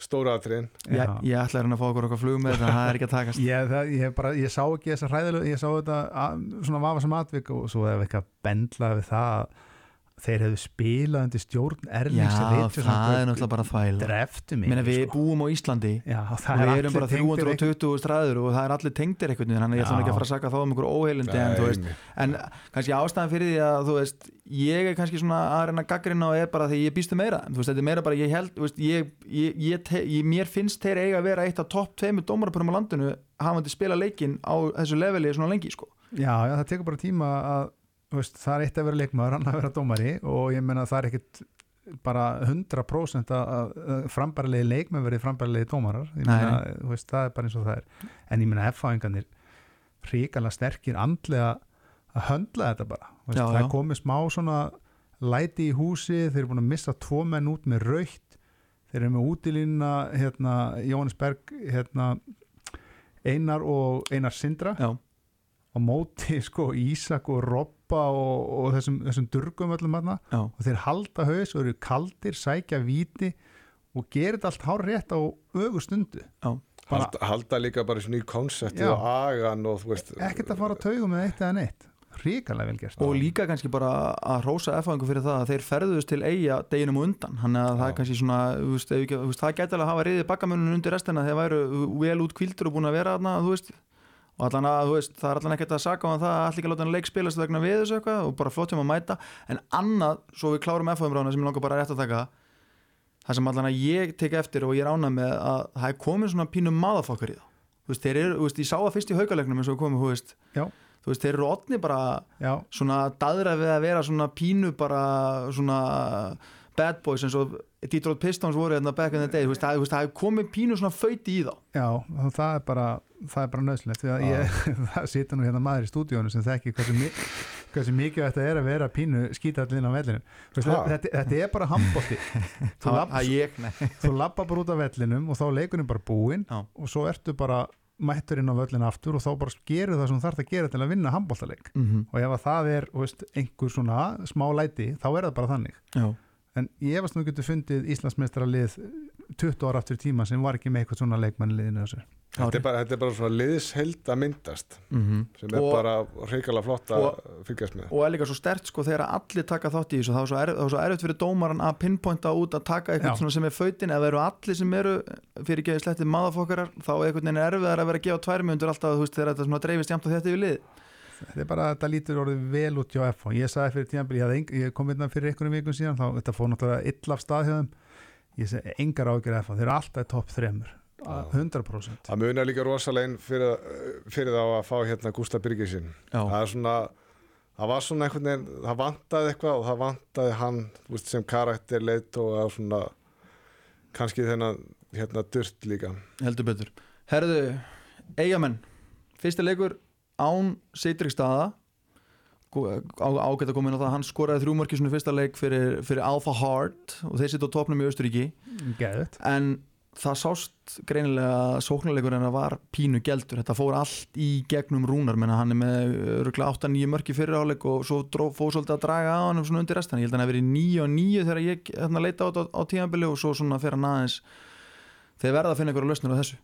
stóra atriðin, ég, ég ætla að reyna að fá okkur okkar flug með þetta, það er ekki að takast. <laughs> Ég, það, ég, bara, ég sá ekki þessa hræðilegu ég sá þetta að, svona vafa sem atvik og svo ef eitthvað bendla við það að þeir hefðu spilað undir stjórn Erlings það er náttúrulega bara Meina, við sko. búum á Íslandi Já, og það er við erum bara tengdir einhver- 320 stræður og það er allir tengdir einhvern veginn þannig að ég ætla nú ekki að fara að saka þá um einhver óheilindi en, þú veist, en kannski ástæðan fyrir því að þú veist, ég er kannski svona að reyna gaggrina og er bara því ég býstu meira veist, þetta er meira bara, ég held, ég, ég, ég, mér finnst þeir eiga að vera eitt af topp tveimur dómarapörum á landinu hafandi spila leikin á þessu leveli svona lengi sko. Já, já, það tekur bara tíma að veist, það er eitt að vera leikmaður, annar að vera dómari og ég menna það er ekkit bara 100% að, frambærilegi leikmenn verið frambærilegi dómarar. Þú veist, það er bara eins og það er. En ég menna F-fáingarnir ríkala sterkir andlega að höndla þetta bara. Veist, Já, það já. komið smá svona læti í húsi, þeir eru búin að missa tvo menn út með raukt þeir eru með útilínuna hérna, Jóhannes Berg hérna, Einar og Einar Sindra. Já, á móti sko Ísak og Robba og, og þessum, þessum durgum öllum þarna. Já, og þeir halda haus og eru kaldir, sækja víti og gerir þetta allt hár rétt á ögu stundu. Já. Bara- halda, líka bara svona í konsepti Já. og agan og þú veist ekkert að fara að tauga með eitt eða neitt. Ríkalega vel gert. Og líka kannski bara að rósa F-fæðingu fyrir það að þeir ferðust til eiga deginum og undan. Hann að það er kannski svona þú veist, það gæti alveg að hafa reyðið bakkamönun undir restina þeir væru vel út kvildur og búin að vera þarna þú veist og allan að þú veist, það er allan ekkert að saka um það að allir ekki láta hann leik spilast vegna við þessu eitthvað og bara flott hjá maður að mæta. En annað, svo við klárum F-fæðumrána sem ég langar bara rétt að taka það sem allan að ég tek eftir og ég er ánað með að það er komin svona pínu maðafokkar í þá. Þú veist, þeir eru, þú veist, ég sá það fyrst í haukalegnum eins og komum, þú veist, Já. þú veist, þeir eru otni bara já, svona daðra við að vera svona pínu bara svona bad boys eins og Detroit Pistons voru hérna back in the day, það, er komið pínu svona föyti í þá. Já, það er bara það er bara nöðslegt því að ég, <laughs> það sita nú hérna maður í stúdíónu sem þekki hversu, hversu mikið þetta er að vera pínu skítallinn á vellinu Ha. þetta, þetta er bara handbólti <laughs> þú lappa <laughs> bara út af vellinum og þá leikurinn bara búinn Já. og svo ertu bara mættur inn á völlinu aftur og þá bara gerur það sem þarf að gera til að vinna handbóltaleik mm -hmm. og ef að það er veist, einhver svona smá læti þá er það bara þannig. Já, en ég efast nú getur fundið Íslandsmeistara lið 20 ára aftur tíma sem var ekki með eitthvað svona leikmannliðinu þessu. Þetta er, bara, þetta er bara svona liðsheld að myndast mm sem er Og- bara reykjala flott að fylgjast með. og er líka svo stert sko þegar allir taka þátt í þessu þá er svo, er, er svo erfitt fyrir dómaran að pinpointa út að taka eitthvað sem er fautin ef það eru allir sem eru fyrir geði slettið maðafokkarar þá er veginn erfiðar að vera að gefa tvær mjöndur alltaf veist þegar þetta dreifist jæmt á þetta yfir lið þetta er bara þetta lítur orðið vel út hjá FH ég sagði fyrir tíðanbili, ég, ég kom hérna fyrir einhverjum vikum síðan, þá þetta fór náttúrulega ill af stað hjá þeim. Ég segi engar ágjör FH, þeir eru alltaf topp þremur Já. 100% það munar líka rosalegin fyrir, fyrir þá að fá hérna Gústa Byrgisinn já, það er svona það var svona einhvern veginn, það vantaði eitthvað og það vantaði hann þú veist, sem karakter leitt og svona kannski þennan hérna durt líka. Heldur betur. Herðu, eigamenn fyrsti leikur án Seitrик staða ágætt að koma inn á það hann skoraði þrjú mörki svona fyrsta leik fyrir, fyrir Alpha Heart og þeir sitt á topnum í Austuríki geðut en það sást greinilega að sóknarleikur en það var pínu geldur. Þetta fór allt í gegnum rúnar menna hann er með röglega 8-9 mörki fyrir áleik og svo fór svolítið að draga á hann svona undir restan, ég held að hann hef verið 9 og 9 þegar ég hérna, leita á á, á tímabili og svo svona fyrir hann aðeins þeir verða að finna einhverja lausnir á þessu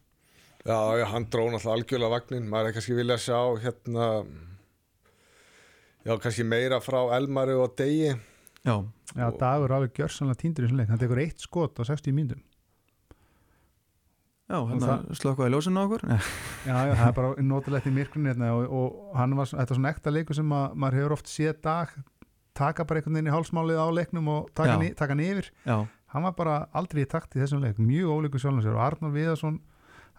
Já, já, hann drón alltaf algjörlega vagnin maður er kannski vilja sjá hérna já, kannski meira frá Elmari og Degi. Já, Já, Og- Dagur er alveg gjörsanlega týndur í þessum leik. Hann tekur eitt skot á 60 mínútum. Já hérna slökkaði ljósinu á okkur. <laughs> Já, já, það er bara notalegt í myrkunni hérna, og, og hann var, þetta er svona ekta leikur sem að, maður hefur oft séð dag taka bara einhvern veginn í hálsmálið á leiknum og taka, hann, í- taka hann yfir. Já, hann var bara aldrei í takt í þessum leik. Mjög ólíku sér. Og Arnór Viðarsson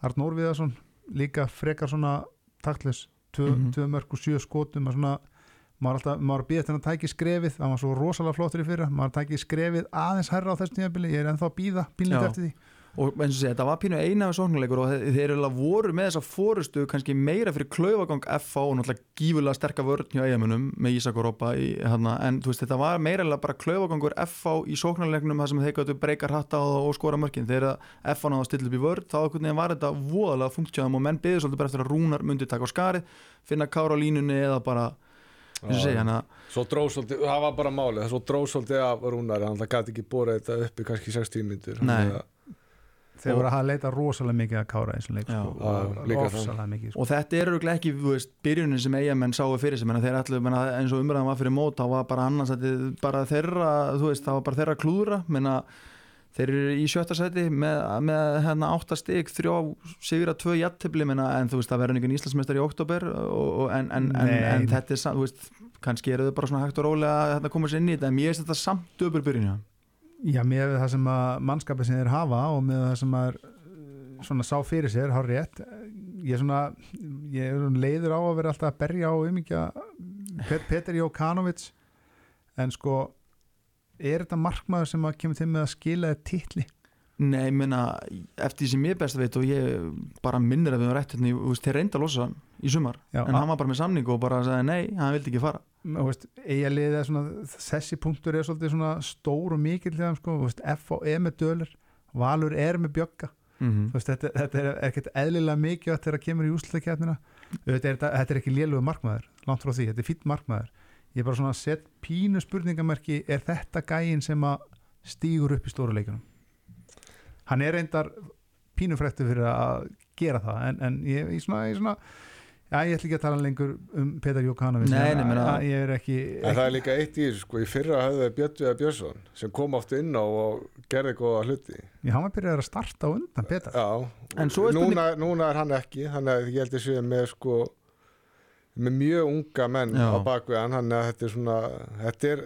Arnór Viðarsson líka frekar svona taktlis tvö, Mhm. tvö mörg og sjö skotum og svona maður, alltaf, maður býðast henni að tæki skrefið það var svo rosalega flottur í fyrra maður tæki skrefið aðeins herra á þessu tímabili ég er ennþá að býða Já. eftir því og eins og segja, þetta var pínu eina við sóknuleikur og þeir þeir eiginlega voru með þessa fórustu kannski meira fyrir klaufagang FH og náttúrulega gífulega sterka vörn hjá eigamunum með Ísak og Rópa í, hana, en veist, þetta var meira eiginlega bara klaufagangur FH í sóknuleiknum þar sem þeir gætu breyka hratta og, og skora mörkin þegar FH náða að stilla upp í vörn þá var þetta voðalega funktjóðum og menn byggðu svolítið bara eftir að rúnar myndi taka á skarið finna kára á línunni eða bara hérna Svo dróð svolítið, það var bara málið, svo dróð svolítið af rúnari, hann gæti ekki bórið þetta upp í kannski 60 myndur. Nei. Þeir Og- voru að leita rosalega mikið að kára eins og leik sko, líka það. ofsalega mikið sko. og þetta er auðvitað ekki veist, byrjunin sem eigamenn sáu fyrir menna, þeir menna, eins og umræðan var fyrir mót þá var bara annars að bara þeirra veist, það var bara þeirra klúðra menna, þeir eru í sjötta seti með, með hérna átta stig þrjá sigra tvö jattibli menna, en þú veist það verður einhvern Íslandsmeistar í oktober og, og, en, en, en, en þetta er veist kannski eru þau bara svona hægt og rólega að þetta koma sér inn í þetta en mér finnst þetta samt döpur byrjun Já, með það sem að mannskapið sem þeir hafa og með það sem að svona sá fyrir sér, hár rétt ég er svona, ég er svona leiður á að vera alltaf að berja á umíkja Pet Peter Jókanovic en sko er þetta markmaður sem að kemur til með að skila þér titli? Nei, ég meina, eftir því sem ég best veit og ég bara minnir að við höfum rætt hérna, þeir reynda að losa hann í sumar Já, en hann var bara með samning og bara sagði nei, hann vildi ekki fara Þú veist, eiga liðið er svona þessi punktur er svolítið svona stór og mikill sko, F og E með dölur Valur er með bjögga. Mm Þú veist, þetta, þetta er ekkert eðlilega mikið þegar það kemur í úslutakefnina þetta, er- þetta er ekki lélugu markmaður langt frá því, þetta er fýtt markmaður. Ég er bara svona að set pínu spurningamerki er þetta gæin sem að stígur upp í stóru leikunum hann er reyndar pínufrættu fyrir að gera það en, en ég, ég, svona, ég svona já, ég ætla ekki að tala lengur um Petar Jókanovic. Nei, nei, ég, er ekki, En það er líka eitt í þessu, sko, í fyrra höfðu Björn Björnsson sem kom oft inn á og gerði góða hluti. já, hann var byrjað að starta undan Petar Já, En svo er núna, núna er hann ekki, þannig að ég held að séu með sko, með mjög unga menn Já. á bakvið hann, þannig að þetta er svona, þetta er,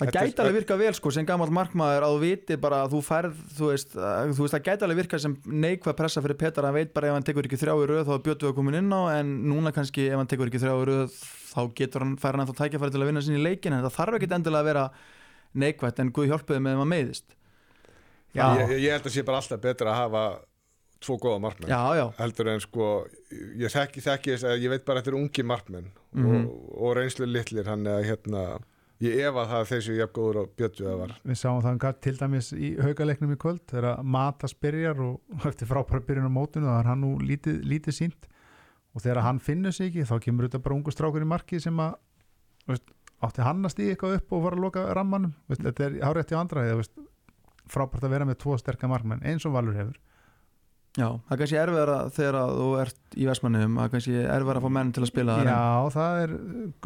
Það er- gæti alveg virka vel sko sem gammal markmaður að þú viti bara að þú færð þú veist, að, þú veist það gæti alveg virka sem neikvæð pressa fyrir Petar hann veit bara ef hann tekur ekki þrjá í röð þá er Björn við að koma inn á en núna kannski ef hann tekur ekki þrjá í röð þá getur hann fær hann ennþá tækjafæri til að vinna sinni í leikin en það þarf ekki endilega að vera neikvætt en Guð hjálpiði með ef hann meiðist Já. ég, ég held að sé bara alltaf betra að hafa tvo góða markmenn. Já, já, heldur en sko ég þekki, þekki þess að ég veit bara að þetta er ungi markmenn Mhm. og, og reynslu litlir hann að hérna ég efa það að þessu jafn góður og bjöttu það var við sáum það gat- til dæmis í haugaleiknum í kvöld þegar Matas byrjar og <laughs> eftir frábæra byrjun á mótinu þá er hann nú lítið, lítið sínt og þegar hann finnur sig ekki þá kemur þetta bara ungu strákur í markið sem að veist, átti hann að stíða eitthvað upp og fara að loka rammanum. Veist, þetta er hárétt í andra frábært að vera með tvo sterka markmenn eins og Valur hefur já. Það er kannski erfiðara þegar að þú ert í Vestmannum það er kannski erfiðara að fá menn til að spila en- Já, það er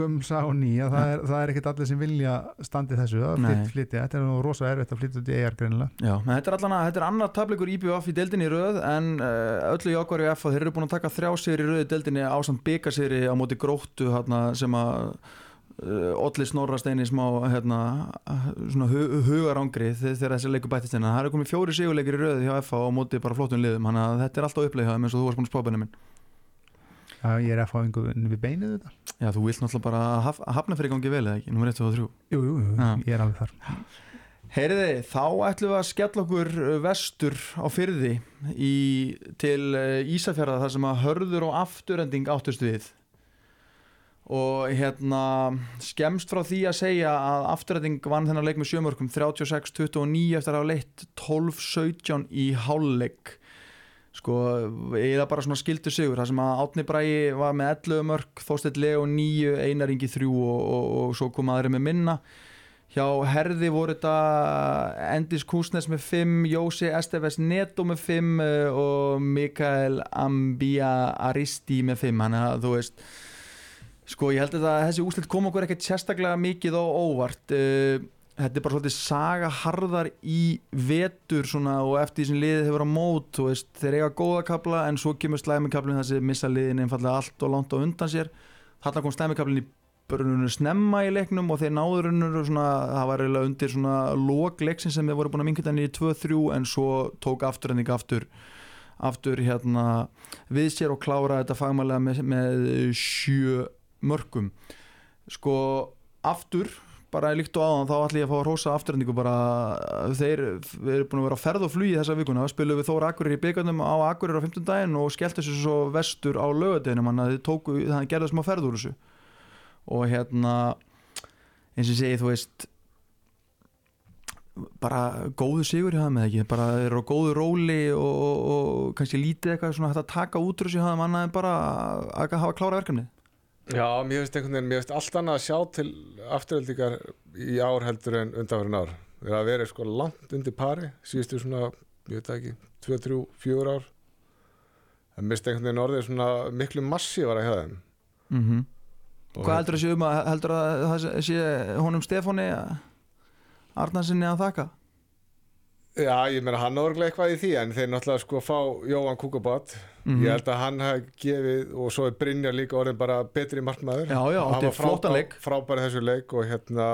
gumsa og nýja það er, það er ekkit allir sem vilja standi þessu að Nei. flyt, flytja, þetta er nú rosa erfitt að flytja út í ER greinilega. Já, en þetta er allan að, þetta er annar tableikur IBF í deildinni í röð en uh, öllu jákværi F að þeir eru búin að taka þrjá sigri í röð í deildinni ásamt byggasigri á móti gróttu sem að Olli Snorra Steini smá hérna, svona hu hugarangri þegar þessi leikur bættist hérna. Það er komið fjóri sigurleikir í röð hjá F á móti bara flottum liðum. Þannig að þetta er alltaf þeim eins og þú varst búin að spá benni minn Já, ég er að fá einhvern við beinið þetta. Já, þú vilt náttúrulega bara haf, hafna fyrir gangi vel eða ekki, nummer 1 og 3 Jú, jú, jú, Já. ég er alveg þar. Heyriði, þá ætlum við að skella okkur uh, vestur á fyrði í, til uh, Ísafjörða þar sem að hörður og afturending áttust við og hérna skemst frá því að segja að afturending vann þennan leik með sjömörkum 36-29 eftir að hafa leitt 12-17 í hálfleik. Sko, eða bara svona skildu sigur þar sem að Átni Bræi var með 11 mörk, Þósteinn Leo 9 Einar Ingi 3 og, og, og svo kom aðri með minna. Hjá Herði voru þetta Endis Kúsnes með 5, Jósi Esteves Neto með 5 og Mikael Ambia Aristi með 5 Þannig að þú veist sko ég held að þessi úslit kom okkur ekkert sérstaklega mikið og óvart. Eh, Þetta er bara svolítið saga harðar í vetur svona og eftir því sem liðið hefur á mót veist, þeir eiga góða kapla en svo kemur slæmikablin þar sem missa liðin einfallega allt og langt á undan sér. Þarna kom slæmikablin í börnunu snemma í leiknum og þeir náður unnur svona, það var eiginlega undir svona lók leiksin sem þeir voru búin að minga þannig í 2-3 en svo tók afturending aftur aftur hérna við sér og klára þetta fagmælega með, með sjö mörgum sko aftur bara líkt og áðan þá ætlum ég að fá að rosa afturhendingu bara þeir erum búin að vera á ferð og flugi þessa vikuna. Spilum við Þóra Akkurir í byggarnum á Akkurir á 15 daginn og skellt þessu svo vestur á lögadeginum þannig að þannig gerðu smá ferð úr þessu. Og hérna eins og segi þú veist bara góðu sigur hjá það með ekki? Bara þeir eru á góðu róli og, og, og kannski lítið eitthvað svona hægt að taka út úr þessu hjá það manna en bara að hafa klára verkefnið Já, mér finnst einhvern veginn, mér finnst allt annað að sjá til afturöldingar í ár heldur en undanverðin ár. Það er að vera sko langt undir pari, síðustu svona, ég veit ekki, 2, 3, 4 ár. Það mist einhvern veginn orðið svona miklu massi var að hjá þeim. mm -hmm. Hvað heldur það sé um að heldur að það sé honum Stefáni Arnarsinni að þakka? Já, ég meina hann orðlega eitthvað í því en þeir náttúrulega sko fá Jóhann Kúkabat. Mhm. Ég held að hann hafi gefið og svo er Brynjar líka orðin bara betri markmaður. Já, já, var flottan frábær- leik. Frábær í þessu leik og hérna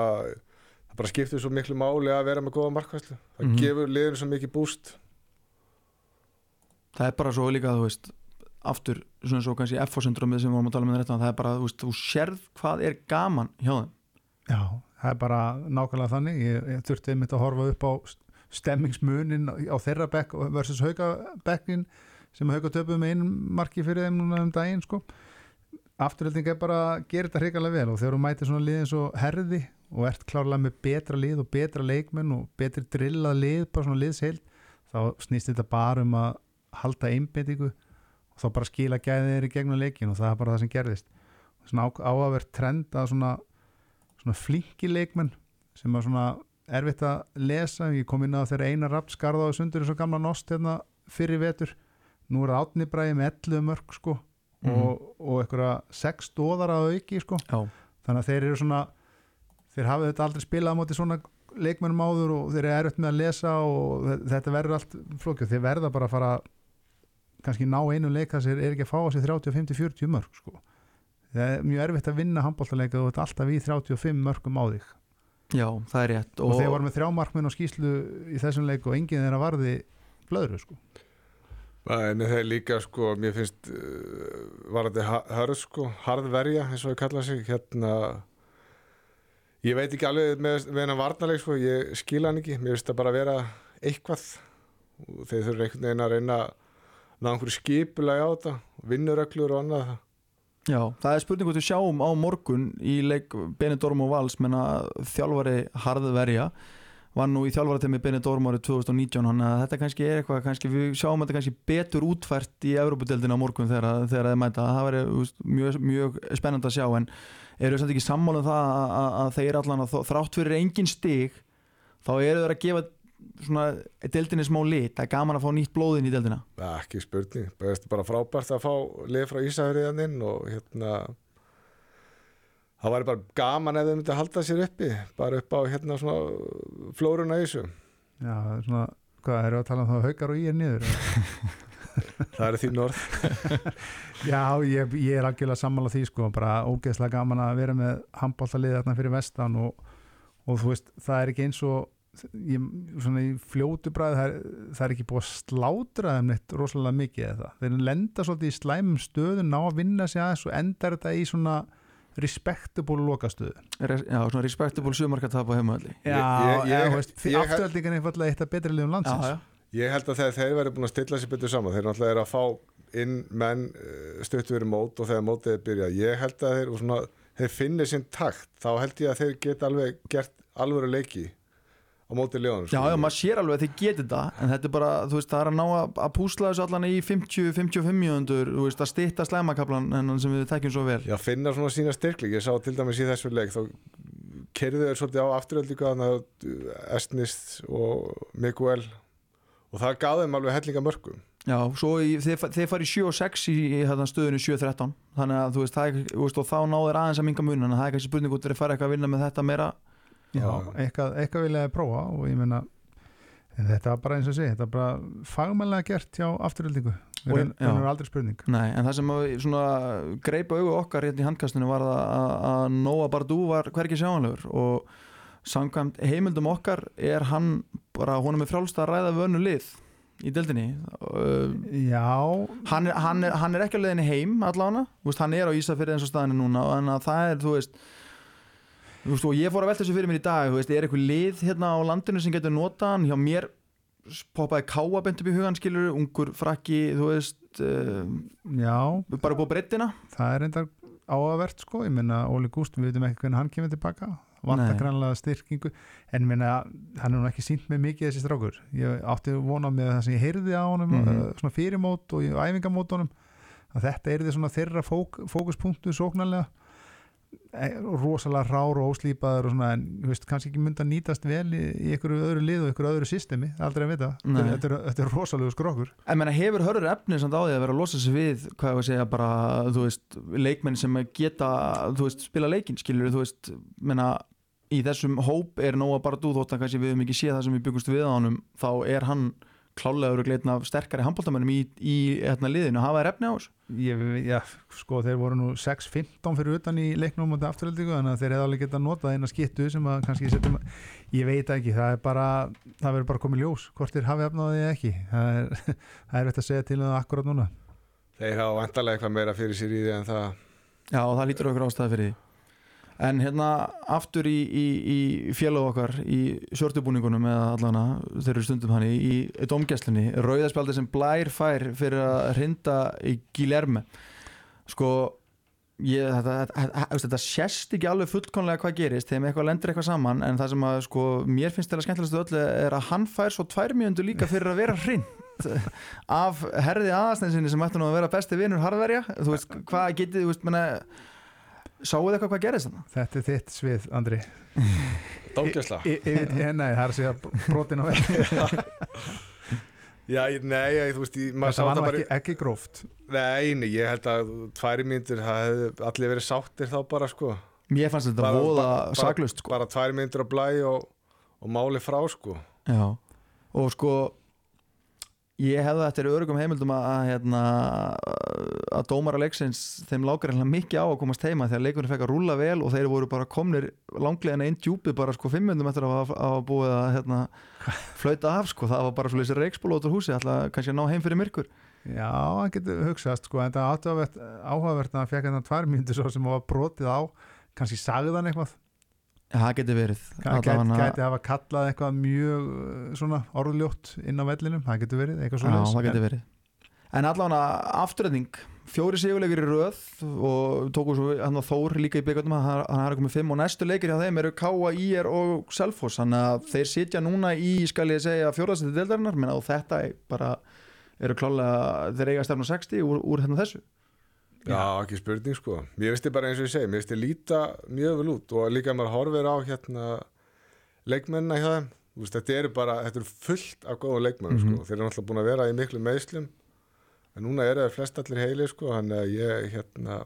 það bara skiptir svo miklu máli að vera með góða markvæslu. Það Mhm. gefur liðinu svo mikið búst. Það er bara svo líka, þú veist aftur, svona svo kannski FO-syndromið sem við vorum að tala með þetta, það er bara, þú veist, þú sérð hvað er gaman hjá þeim Já, það er bara nákvæmlega þannig ég, ég þurfti einmitt að horfa upp á stemmingsmunin á þeirra bekk versus haugabekkin sem hauga töpuð með einu marki fyrir þeim núna um daginn sko. afturhalding er bara að gera þetta hrikalega vel og þegar þú mætir svona lið eins og herði og ert klárlega með betra lið og betra leikmenn og betri drillað lið, bara svona liðsheild þá snýst þetta bara um að halda einbendingu og þá bara skila gæðið þeir í gegnum leikin og það er bara það sem gerðist svona á, áhverð trend að svona svona flinki leikmenn sem er svona erfitt að lesa. Ég kom inn á þeirra eina rapt skarða á sundur eins og gamla nost hérna fyrir vetur. Nú er Átni Bræði með 11 mörg sko og, og einhverja 6 stóðar að auki sko. Já, þannig að þeir eru svona þeir hafa þetta aldrei spilað á móti svona leikmennum áður og þeir eru erfitt með að lesa og þe- þetta verður allt flókjöð þeir verða bara að fara kannski ná einu leik þess að þeir eru ekki að fá á sig 35-40 mörg sko. Það er mjög erfitt að vinna handbóltaleika og þetta er alltaf í 35 mörgum á þig já, það er rétt. Og, þeir voru með þrjá markmenn á skýslu í þessum leik og enginn þeirra varði blöðru sko. En þeir líka sko, mér finnst uh, var þetta hörð sko, harðverja eins og ég kalla sig hérna ég veit ekki alveg með, með hennan varnarleik sko, ég skila hann ekki. Mér finnst það bara að vera eitthvað. Og þeir þurfa einhvern veginn að reyna að ná einhverju skipulagi á þetta vinnuröglur og annað Já, það er spurning hvað við sjáum á morgun í leik Benidorm og Vals menna þjálfari harðverja var nú í þjálfaratemi Benidorm árið 2019 þannig að þetta kannski er eitthvað kannski við sjáum þetta kannski betur útfært í Európa-deldina á morgun þegar, það mæta. Það væri mjög, mjög spennand að sjá en eru samt ekki sammálum það að, að, að þeir allan að þrátt fyrir engin stig þá eru þeir að gefa svona deldinni smá lit það er gaman að fá nýtt blóðin í deldina ja, ekki spurning, bara, bara frábært að fá lið frá Ísafriðaninn og hérna það væri bara gaman ef þau myndi að halda sér uppi bara upp á hérna svona flóruna í þessu. Já, það er svona, hvað eru að tala um það haukar og ég <laughs> er niður það eru þín orð já, ég, ég er algjörlega sammála því sko, bara ógeðslega gaman að vera með handbóltalið þarna fyrir vestan og, og þú veist, það er ekki eins og ég, svona í fljótu bræði það, er- það er ekki búið að slátra þeim neitt rosalega mikið eða það. Þeir lenda svolítið í slæmum stöðun ná að vinna sig aðeins og endar þetta í svona respektable lokastöðu. Já, svona respectable sumarkartap á heimaðalli já, ég- ég- þú veist, ég- afturhaldingan er einfallega eitt af betri liðum landsins. Já. ég held að þegar þeir verið búin að stilla sér betur saman þeir náttúrulega eru að fá inn menn stöttu verið mót og þegar mótið er byrjað. Ég held að þeir, og svona, þeir finnir sinn takt. Þá held ég að þeir geta alveg gert alvöru leiki á mótið ljóðan Já, já, maður sér alveg að þið getur þetta en þetta er bara, þú veist, það er að ná að, að púsla þessu allan í 50-55 mjöndur þú veist, að stytta slæmakaplan en sem við tekjum svo vel. Já, finna svona sína styrkling ég sá til dæmis í þessu leik þá kerðu þeir svolítið á afturöld líka þannig að Estnist og Miguel og það gaði þeim alveg hellinga mörgum Já, svo í, þið, þið farið 7 og 6 í, í stöðunni 7-13 þannig að þú veist, það þú veist, og þá náður aðeins að minga mun en það er kannski spurning út að fara eitthvað að vinna með þetta meira Já, eitthvað, eitthvað vilja að prófa og ég meina en þetta var bara eins og sé, þetta var bara fagmannlega gert hjá afturöldingu Og- það er aldrei spurning. Nei, en það sem að greipa augu okkar hérna í handkastinu var að, að, að Noah Bardou var hvergi sjáanlegur og samkvæmt heimildum okkar er hann bara, honum er frjálst að ræða vönu lið í deildinni. Uh, Já, hann, er, hann, er, hann er ekki á leiðinni heim allána, hann er á Ísafirði eins og staðinu núna að það er, þú veist veist, og ég fór að velta þessu fyrir mér í dag þú veist, er eitthvað lið hérna á landinu sem getur nota hann, hjá mér poppaði káabend upp í hugan, skilur ungur frakki, þú veist uh, bara búið breyttina það er enda áhugavert sko, ég minna Óli Gúst, við veitum ekki hvernig hann kemur tilbaka vantar Nei. grannlega styrkingu. En minna, hann er nú ekki sínt með mikið þessi strákur, ég átti vona með það sem ég heyrði á honum, mm svona fyrirmót og æfingamót honum að þetta er því svona þeirra fók, fókuspunktu sóknarlega rosalega rár og óslýpaður og svona, en þú veist, kannski ekki myndi að nýtast vel í, í einhverju öðru lið og einhverju öðru systemi, aldrei að vita. Þetta, er- þetta er rosalega skrokkur. En menna, hefur hörður efni samt á því að vera að losa sig við hvað ég að segja bara, þú veist leikmenn sem geta, þú veist, spila leikinn skilur, þú veist, menna í þessum hóp er nóga bara dú þótt að kannski við höfum ekki séð það sem við byggumst við á honum þá er hann klálega örugleitin af sterkari handbóltamönnum í, í hérna liðinu, hafa þær efni á þessu. Ég, já, sko þeir voru nú 6-15 fyrir utan í leiknum á afturöldingu þannig að þeir hefði alveg getað notað eina skittu sem að kannski setjum ég veit ekki, það er bara það verður bara komið ljós, hvort þeir hafi efnaði eða ekki. Það er, <laughs> það er veitt að segja til um það akkurat núna. Þeir hafa vantarlega eitthvað meira fyrir sér í því en það. Já, og það lítur okkur ástæði fyrir því En hérna aftur í, í, í félag okkar í sjörtubúningunum eða allana, þeir eru stundum hann í, domgæslunni, rauðarspjaldi sem blær fær fyrir að hrinda í Gilerme sko ég, þetta, þetta, þetta, sést ekki alveg fullkonlega hvað gerist þegar eitthvað lendur eitthvað saman en það sem að sko mér finnst þetta skemmtilegast öllu er að hann fær svo tvær mjöndu líka fyrir að vera hrind af herði aðasteinsinni sem ætti nú að vera besti vinur harðverja, þú veist, hvað getið, þú veist, menna Sáuð eitthvað hvað gerist þarna? þetta er þitt svið, Andri <laughs> I, nei, það er að segja brotin á veginn Já, nei, ég, þú veist, ég, maður sá þetta var ekki, ekki gróft Nei, nei, ég held að tværi myndir það hefði allir verið sáttir þá bara sko Mér fannst þetta Bara- voða bara- saklust sko. bara tværi myndir á blæ og, og máli frá sko Já. og sko ég hefði eftir örugum heimildum að, að, hérna, að dómara leiksins þeim lágar hérna mikið á að komast heima þegar leikurinn fekk að rúlla vel og þeir voru bara komnir langlegin einn djúpi bara sko fimm myndum eftir að hafa búið að hérna, flauta af sko, það var bara svo þessi reikspól út úr húsi, alltaf kannski að ná heim fyrir myrkur. Já, það getur hugsast sko, en það áhugavert, að hann fekk hérna tvær mínútur svo sem var brotið á. Kannski sagði hann eitthvað það geti verið. Gæti, Allavega- gæti hafa kallað eitthvað mjög svona orðljótt inn á vellinum. Það getur verið, eitthvað Já, svo það geti verið. En allavega afturöðning fjóri sigurleikir í röð og tóku svo hann Þór líka í byggandum hann er komið fimm og næstu leikir hjá þeim eru Káa, Ír og Selfoss. Þannig að þeir sitja núna í, skal ég segja fjórðarsætti deildarinnar, menn á þetta er bara eru klálega, þeir eiga stefn á 60 úr, úr hérna þessu Já, ekki spurning sko. Mér finnst þið bara eins og ég segi, mér finnst þið líta mjög vel út og líka maður horfir á hérna leikmennina hjá þeim veist, þetta eru bara, þetta eru fullt af góðum leikmennum Mhm. sko, þeir eru náttúrulega búin að vera í miklu meðslum en núna eru þeir flest allir heili sko, þannig að ég hérna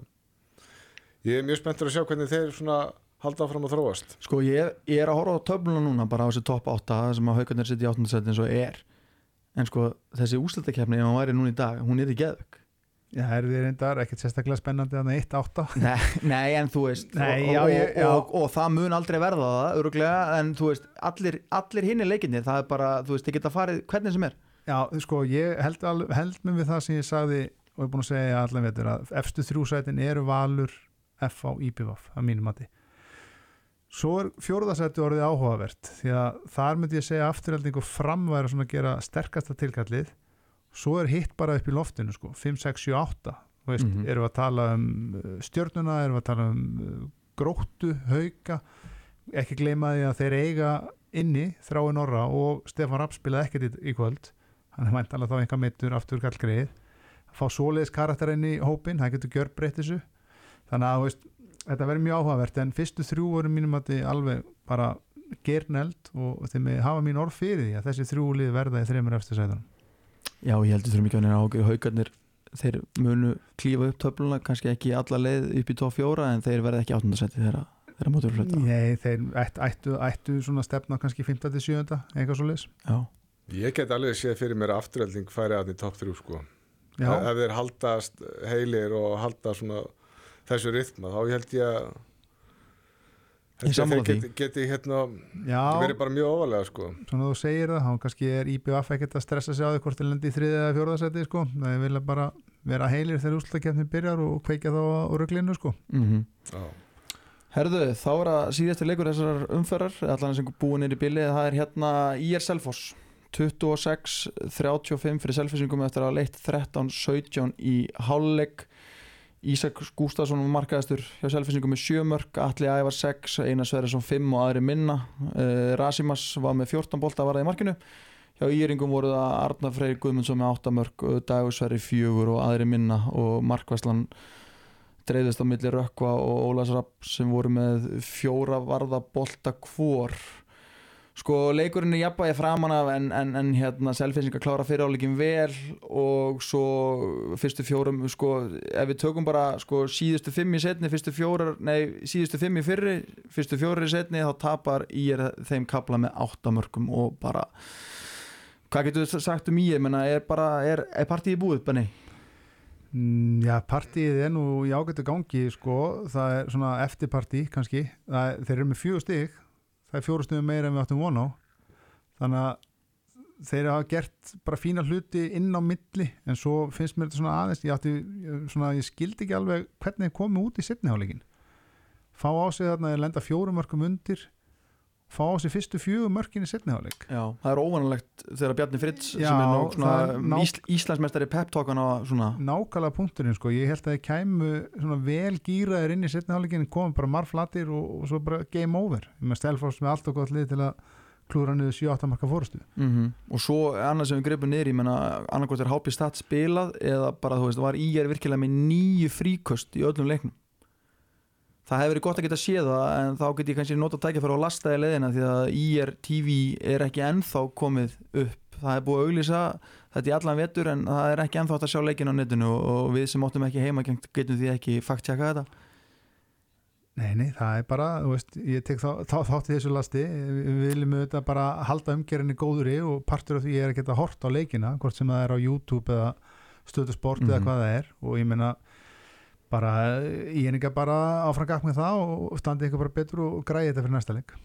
ég er mjög spenntur að sjá hvernig þeir svona halda áfram að þróast. Sko ég, ég er að horfa á töfluna núna bara á þessi topp 8 sem að haugarnir sitja í 8. seti eins og er. En sko þessi úslutakefni ef hann væri núna í dag, hún er í geðvögg Já, er þið reyndar, ekkert sérstaklega spennandi þannig <laughs> 1-8 Nei, nei, en þú veist Nei, og, já, og, ég- já. Og, og, það mun aldrei verða það öruglega, en þú veist, allir, allir hinni leikinni, það er bara, þú veist, þið geta farið hvernig sem er. Já, sko, ég held, held mig við það sem ég sagði og er búin að segja allan vetur að efstu þrjúsætin eru Valur, FH, IPVF að mínum mati. Svo er fjórðasæti orðið áhugavert því að þar myndi ég segja afturhelding og framværa svona að gera sterkasta tilkallið svo er hitt bara upp í loftinu sko, 5, 6, 7, 8 Þú veist, Mhm. erum við að tala um uh, stjörnuna, erum við að tala um uh, gróttu, hauka. Ekki gleyma því að þeir eiga inni þrái Norra og Stefán Rapp spilaði ekkert í, í kvöld. Hann er mæntalega þá einhver mittur aftur kall greið að fá svoleiðis karakter inn í hópin það getur gjör breytt þessu. Þannig að veist, þetta verður mjög áhugavert en fyrstu þrjú voru mínum að þið alveg bara gerneld og þeim hafa mín orð fyrir því að þessi þrjú lið verða í þreymur eftir sætunum Já, ég heldur þurfum ekki að vera ágjör haugarnir þeir munu klífa upp töfluna kannski ekki alla leið upp í tóf fjóra en þeir verða ekki áttundarsæti þeirra þeirra mótur flöta Nei, þeir ættu, ættu, ættu svona stefna kannski 5. til 7. eitthvað svo leis Já, Ég get alveg séð fyrir mér að afturhelding færi að því topp 3 sko Já, ef þeir haldast heilir og halda svona þessu rytma þá held ég að Ég þeir því. geti, hérna Já, verið bara mjög ofalega sko svona þú segir það, þá kannski er IBF ekkert að stressa sig á því hvort þeir lendi í þriðið eða fjórðasetti sko. það vilja bara vera heilir þegar úrslutakefni byrjar og kveikja þá á ruglinu sko. mm Já, Herðu, þá er að síðasti leikur þessar umferðar, allan sem búin er í billi, það er hérna IR Selfoss 26-35 fyrir Selfossingum eftir að hafa leitt 13-17 í hálfleik Ísak Gústafsson var markaðastur hjá Selfossingum með 7 mörg, Atli Ævar 6 Einar Sverjesson 5 og aðri minna. Uh, Rasimas var með 14 bolta var það í markinu. Hjá Íringum voru það Arnar Freyr Guðmundsson með 8 mörg Dagur Sverri 4 og aðri minna. Og Markvæslan dreifðist á milli Rökkva og Ólas Rapp sem voru með fjóra varða bolta hvor sko leikurinn er jafnvægi framan af en, en, en hérna selfinsingar klára fyrir áleikin vel og svo fyrstu fjórum sko ef við tökum bara sko síðustu fimm í setni fyrstu fjórar, nei síðustu fimm í fyrri fyrstu fjórar í setni þá tapar í er þeim kapla með áttamörkum og bara hvað getur þú sagt um í ég menna er bara, er, er partíið búið Benni? Mm, Já, partíið er nú í ágættu gangi sko, það er svona eftirpartí kannski, það þeir eru með fjögur stig það er fjóru stigum meira en við áttum von á. Þannig að þeir hafa gert bara fína hluti inn á milli en svo finnst mér þetta svona aðeins ég, átti, svona, ég skildi ekki alveg hvernig þeir komu út í setniháleikin fá á sig þarna að lenda fjórum mörgum undir fá sig fyrstu fjögur mörkin í setniháleik Já, það er óvanalegt þegar Bjarni Fritz Já, sem er það ná- Ís, Íslandsmeistari peptalkan á svona nákvæmlega punkturinn sko, ég held að þeir kæmu vel gýraðir inn í setniháleikin komum bara marflatir og, og svo bara game over. Með Stelfoss með allt og gott lið til að klúra niður 7-8 marka fórustu mm og svo annað sem við greipum niður ég menna annarkvæmt er HP Stat spilað eða bara þú veist, var í er virkilega með nýju fríkost í öllum leiknum það hefur verið gott að geta séð það en þá get ég kannski nota tækja að lasta í leiðina því að IR TV er ekki ennþá komið upp. Það er búið að auglýsa þetta í allan vetur en það er ekki ennþá að sjá leikin á netinu og við sem áttum ekki heima getum því ekki fakt tjekka þetta. Nei, nei, það er bara, veist, ég tek þá, þá, þátt í þessu lasti, við viljum auðvitað bara halda umgerðinni góðri og partur af því er að geta hort á leikina, hvort sem það er á YouTube eða stöðu sport eða Mhm. hvað það er. Og ég meina bara, ég er ekki bara áfram gakk með það og standi ykkur bara betur og græði þetta fyrir næsta leik.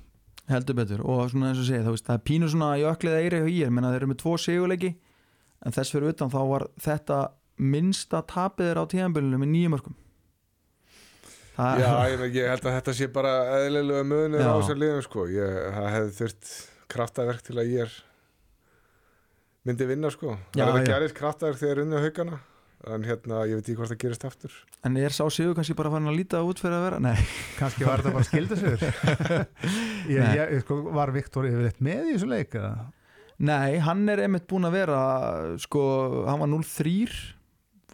heldur betur. Og svona eins og segja, veist, það er pínu svona í öklið eiri og ég, menna þeir eru með tvo sigurleiki en þess fyrir utan þá var þetta minnsta tapið er á tíðanbölinu með nýjum örkum það Já, ég, meina, ég held að þetta sé bara eðlilega möðunir á þessar liðum sko. ég, það hefði þurft kraftaverk til að ég er myndi vinna sko. Það er að gerist kraftaverk þegar unnið haugana en hérna, ég veit ekki hvort það gerist aftur. En er sá sigur kannski bara farin að líta út fyrir að vera? Nei, Kanski var þetta bara skildasögur. <laughs> ég, ég, sko, var Viktor yfirleitt með í þessu leik eða? nei, hann er einmitt búin að vera sko, hann var 0-3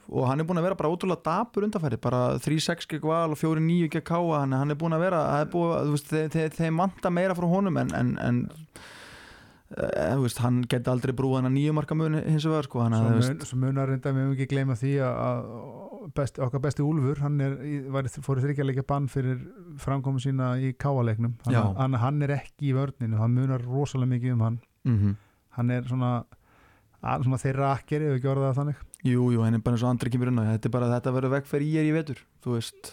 og hann er búin að vera bara ótrúlega dapur undanfæri, bara 3-6 gegn val og 4-9 gegn káa, hann, er búin að vera það er búið, veist, þeir, þeir, þeir manta meira frá honum en, en, en e, þú veist, hann geti aldrei brúið hann að nýju marka muni hins vegar sko, hann Svo, að, munar reynda við höfum ekki gleyma því að, að best, okkar besti Úlfur hann er, var, fór í þryggjarleikja bann fyrir framkomu sína í káaleiknum Já. hann, hann, er ekki í vörninu hann munar rosalega mikið um hann. Mm hann er svona, að, svona þeirra akkeri ef ekki orða það þannig. Jú, jú, hann er bara eins og andri kemur unna, þetta er bara þetta verður vekk fyrir ég er í vetur, þú veist.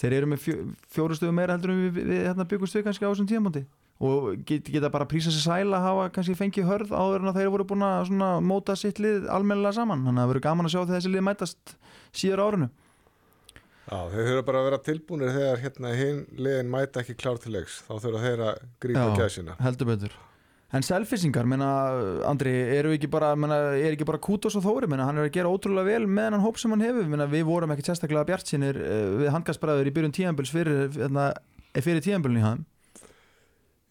Þeir eru með fjó, fjóru stöðu meira heldur en við, við, við hérna, byggumst við kannski á þessum tíðamóti og get, geta bara prísa sér sæla að hafa kannski fengið hörð áður en að þeir voru búin að móta sitt lið almennilega saman. Þannig að það verður gaman að sjá þegar þessi lið mætast síður árinu. Já, þeir þurfa bara að vera tilbúinir þegar hérna hinn liðin mæta ekki klár til leiks. Þá þurfa þeir að grípa Já. gæsina. heldur betur. En selfisingar, menna, Andri, eru ekki bara, menna, er ekki bara Kútos og Þóri, menna, hann er að gera ótrúlega vel með hann hóp sem hann hefur, menna, við vorum ekki sérstaklega bjart sínir við handgarsbræður í byrjun tíðanbils fyrir, hérna, fyrir tíðanbylun í hann.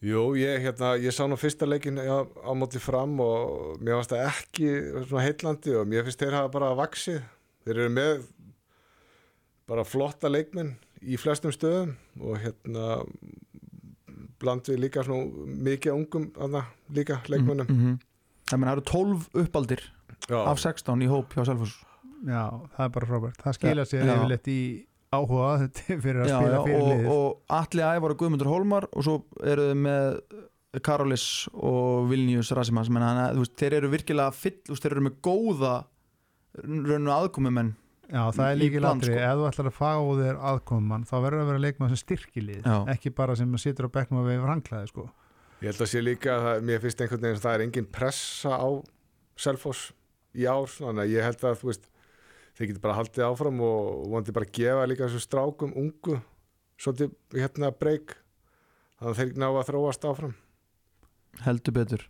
Jú, ég, hérna, ég sá nú fyrsta leikin á, á móti fram og mér varst það ekki svona heitlandi og mér finnst þeir hafa bara vaksið þeir eru með bara flotta leikmenn í flestum stöðum og hérna bland við líka svona mikið ungum aðna, líka leikmennum Mm -hmm. Það menna, það eru 12 uppaldir Já, af 16 í hóp hjá Selfoss. já, það er bara frábært. Það skila sér yfirleitt í áhuga <laughs> fyrir að Já, spila fyrir og, liðið og Atli Ævar og Guðmundur Hólmar og svo eru þau með Karolis og Vilnius Rasimans menn hann, þú veist, þeir eru virkilega fyll, þú veist, þeir eru með góða raun og aðkomumenn Já, það er plan, latri, sko. ef þú ætlar að fá þér aðkoman þá verður að vera leikmann sem styrkilið Já. ekki bara sem situr á bekknum og við franglaði sko. Ég held að sé líka að það, mér finnst einhvern veginn að það er engin pressa á Selfoss í ár þannig að ég held að þú veist þeir getur bara haldið áfram og vonandi bara gefa líka þessu strákum ungu svolítið hérna breyk þannig að þeir ná að þróast áfram. Heldur betur.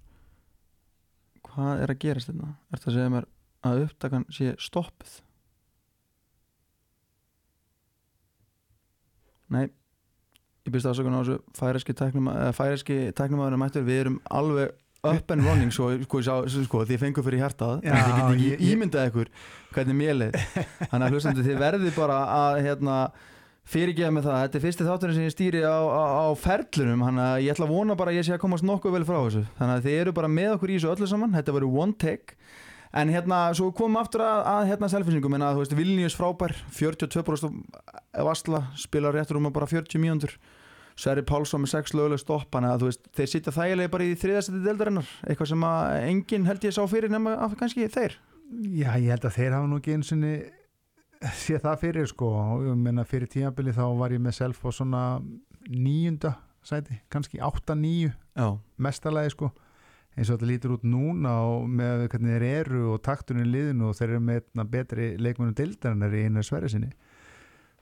Hvað er að gerast þetta? Er þetta að segja mér að upptakan sé stoppuð? Nei. Ég byrst afsökun á þessu færeski tæknumæður mættur. Við erum alveg up and running svo, sko, sko, þið fengur fyrir hjartað. Já, þið getið ekki ímyndað ykkur hvernig mér leið. Þannig að hlustandi þið verðið bara að hérna, fyrirgefa með það. Þetta er fyrsti þátturinn sem ég stýri á, á, á ferlunum þannig að ég ætla að vona bara að ég sé að komast nokkuð vel frá þessu. Þannig að þið eru bara með okkur í þessu öllu saman. Þetta verður one take. En hérna svo komum við aftur að, að hérna selfinsingum en að þú veist Vilnius frábær 42% vasla spilar réttur um að bara 40 mínútur Sverri Pálsson með 6 löguleg stopp þannig að þú veist þeir sitja þægilega bara í þriðasetti deildarinnar. Eitthvað sem að enginn held ég sá fyrir nema að kannski þeir. Já, ég held að þeir hafa nú ekki einu sinni sé það fyrir sko. Ég meina fyrir tímabili þá var ég með self og svona níunda sæti, kannski 8-9 Já, mestalagi sko. Eins og þetta lítur út núna og með hvernig þeir eru og takturinn í liðinu og þeir eru með betri leikmunum dildarinnar í einu sverri sinni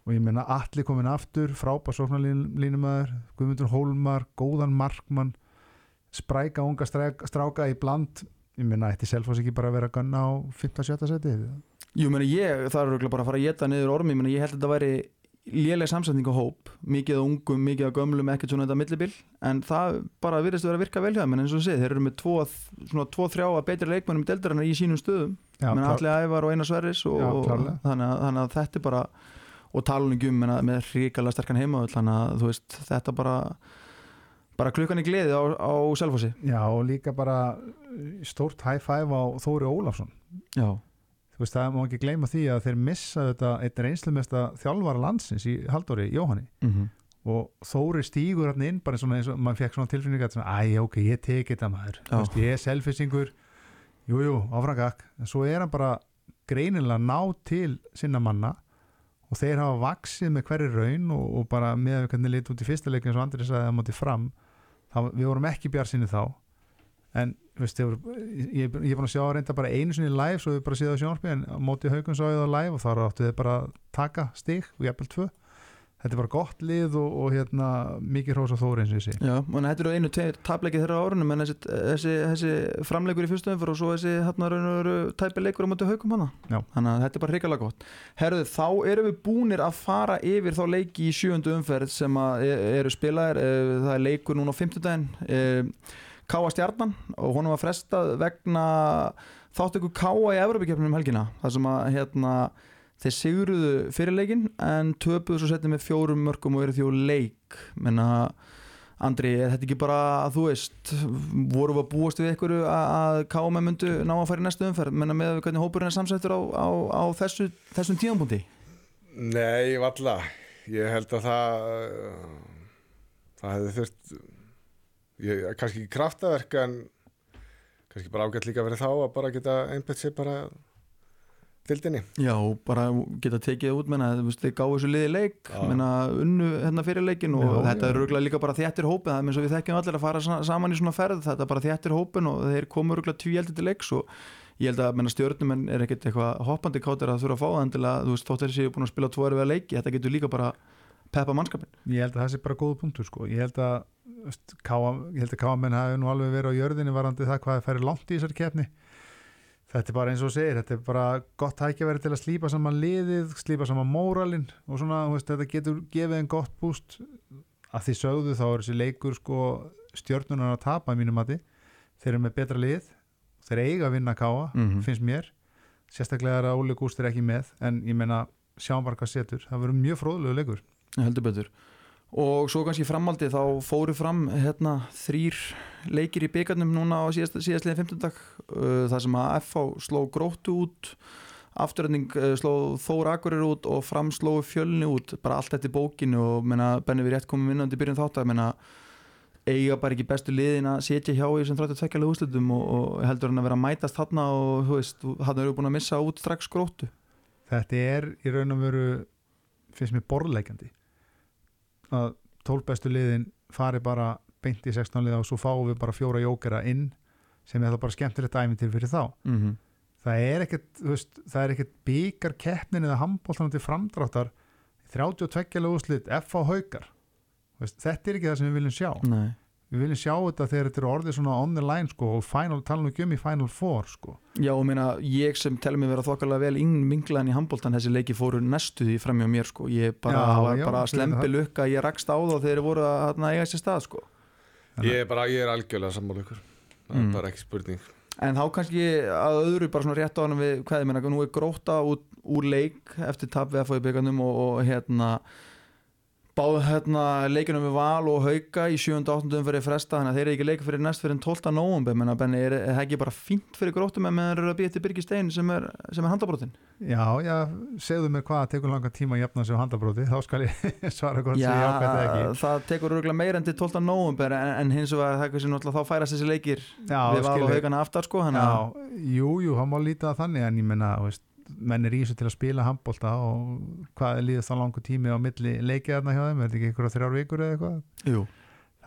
og ég meina allir komin aftur frábær sóknarlínumæður Guðmundur Hólmar, góðan markmann spræka unga stráka í bland. Ég meina ætti Selfoss ekki bara að vera að gunna á 15-17 seti Jú, meni, ég, það er örugglega bara að fara að geta niður ormi, meni, ég held að þetta væri léleg samsetning á hóp, mikið á ungum, mikið á gömlum, ekkert svona þetta millibil. En það bara virðist að vera að virka vel hjá en eins og segir, þeir eru með tvo, svona tvo þrjá að betri leikmennum deildarinnar í sínum stöðum. Menn allir ævar og eina sverris og, og þannig, að, þannig að þetta er bara og um menna, með ríkala sterkan heima þannig að þú veist, þetta bara bara klukkan í gleði á, á Selfossi. Já, og líka bara stórt high five á Þóri Ólafsson. Já, þú veist, það má ekki gleyma því að þeir missa þetta eitt reynslumesta þjálfara landsins í Halldóri Jóhanni. Mm og Þóri stígur hann inn bara eins og mann fekk svona tilfinninga að svona, æ, ok, ég teki þetta maður. Veist, ég er selfisingur jú, jú, áfrangak en svo er hann bara greinilega ná til sinna manna og þeir hafa vaksið með hverju raun og, og bara með hvernig lit út í fyrsta leikin eins og Andri sagði að móti fram það, við vorum ekki bjarsinni þá. En veist, voru, ég, ég er búin að sjá reynda bara einu sinni live svo við bara séð á sjónarspil en á móti haugum svo ég það live og þá áttu þið bara taka stig og jafnvel tvö þetta er bara gott lið og, og hérna mikið hrós á þóri eins og sé. Já, og þetta eru einu tapleikið þeirra árunum en þessi, þessi, þessi framleikur í fyrstu umfyrir og svo þessi hérna raun og veru tæpi leikur á móti haugum hana. Já. þannig að þetta er bara hrikalega gott. Herðu, þá erum við búnir að fara yfir þá leiki í sjöundu umferð sem e- eru spilaðir Eh, það er leikur núna á fimmtudaginn Káa Stjarnan og honum var frestað vegna þáttöku Káa í Evropakefnum um helgina þar sem að hérna þeir sigruðu fyrirleikin en töpuðu svo setið með fjórum mörgum og eru því úr leik. Menna Andri, er þetta ekki bara að þú veist voru við að búast við einhverju að, að KM myndu ná að fara í næstu umferð? Menna með hvernig hópurinn er samsættur á, á, á þessu, þessum tíðanbúndi Nei, valla. Ég held að það það hefði þurft ég, kannski kraftaverk en kannski bara ágætt líka verið þá að bara geta einbætt sér bara dildinni Já, bara geta tekið út menna, þú veist, þið gáðu þessu liði leik Já. menna, unnu hérna fyrir leikin og Já, þetta já. er röglega líka bara þéttir hópin það er eins og við þekkjum allir að fara sa- saman í svona ferð þetta er bara þéttir hópin og þeir komu röglega tvíeldi til leiks og ég held að menna, stjórnum er ekkert eitthvað hoppandi káttir að þurfa að fá það endilega, þú veist, þótt þeir séu búin að spila tvo erfið leiki, þetta getur líka bara peppa mannskapin ég held að það sé bara góða punktur sko. ég held að veist, káa, ég held að káamenn hafi nú alveg verið á jörðinni varandi það hvað það færi langt í þessari keppni þetta er bara eins og segir þetta er bara gott tækjaverið til að slípa saman liðið slípa saman móralin og svona, veist, þetta getur gefið en gott búst að því sögðu þá er þessi leikur sko, stjörnunar að tapa í mínum mati. Þeir eru með betra lið þeir eiga að vinna káa, Mhm. finnst mér. Sérstaklega er að Óli Gúst er ekki með en ég meina sjáum bara hvað setur. Það verður mjög fróðlegu leikur. Heldur betur og svo kannski framaldi þá fóru fram hérna þrýr leikir í byggarnum núna á síðast, síðastliðin 15 dag uh, þar sem að FH sló gróttu út afturönding uh, sló Þór Akurir út og fram sló fjölni út. Bara allt eftir bókinu og menna, Benni við rétt komum vinnandi byrjun þátt að menna, eiga bara ekki bestu liðin að setja hjá í sem 32 úrslutum og, og heldur hann að vera að mætast þarna og þú veist, hann eru búin að missa út strax gróttu. Þetta er í raun og veru finnst mér borðleikandi að 12 bestu liðin fari bara beint í 16 liða og svo fáum við bara fjóra jókera inn sem er það bara skemmtilegt æfintir fyrir þá. Mm það er ekkert, þú veist, það er ekkert byggar keppnin eða handbóltan til framdráttar 32 úrslit F á haukar. Veist, þetta er ekki það sem við viljum sjá. Nei, við viljum sjá þetta þegar þetta er orðið svona on the line sko og final, tala nú ekki um í final four sko. Já og meina ég sem telur mig vera þokkalega vel innminglaðan í handbóltan þessi leiki fóru næstu því fram hjá mér sko. Ég bara, Já, var já, bara slempi lukka ég rakst á þá þegar þeir voru að eiga sér stað sko. Ég er bara, ég er algjörlega sammála ykkur. Það er Mm. bara ekki spurning. En þá kannski að öðru bara svona rétt á hann við hvað ég meina, nú er gróta út úr leik eftir tap við FA í byggarnum og, og hérna báðu hérna leikunum við Val og Hauka í 7. og 8. umferði fresta þannig að þeir eru ekki leika fyrir næst fyrir 12. nóvumbi menna Benni, er, það ekki bara fínt fyrir grótum en meðan þeir eru að býja til Birgir Stein sem er, sem er handabrótin? já, já, segðu mér hvað tekur langa tíma að jafna sig á handabróti þá skal ég <laughs> svara hvort sem ég ákvæmt eða ekki það tekur örgulega meira en til 12. nóvumbi en, en hins vegar það er kannski náttúrulega þá færast þessi leikir já, við Val og. Haukana aftar sko að já, jú, jú, að þannig þú menn er í þessu til að spila handbólta og hvað er líðast þá langu tími á milli leikið þarna hjá þeim, er þetta ekki einhverja þrjár vikur eða eitthvað? Jú,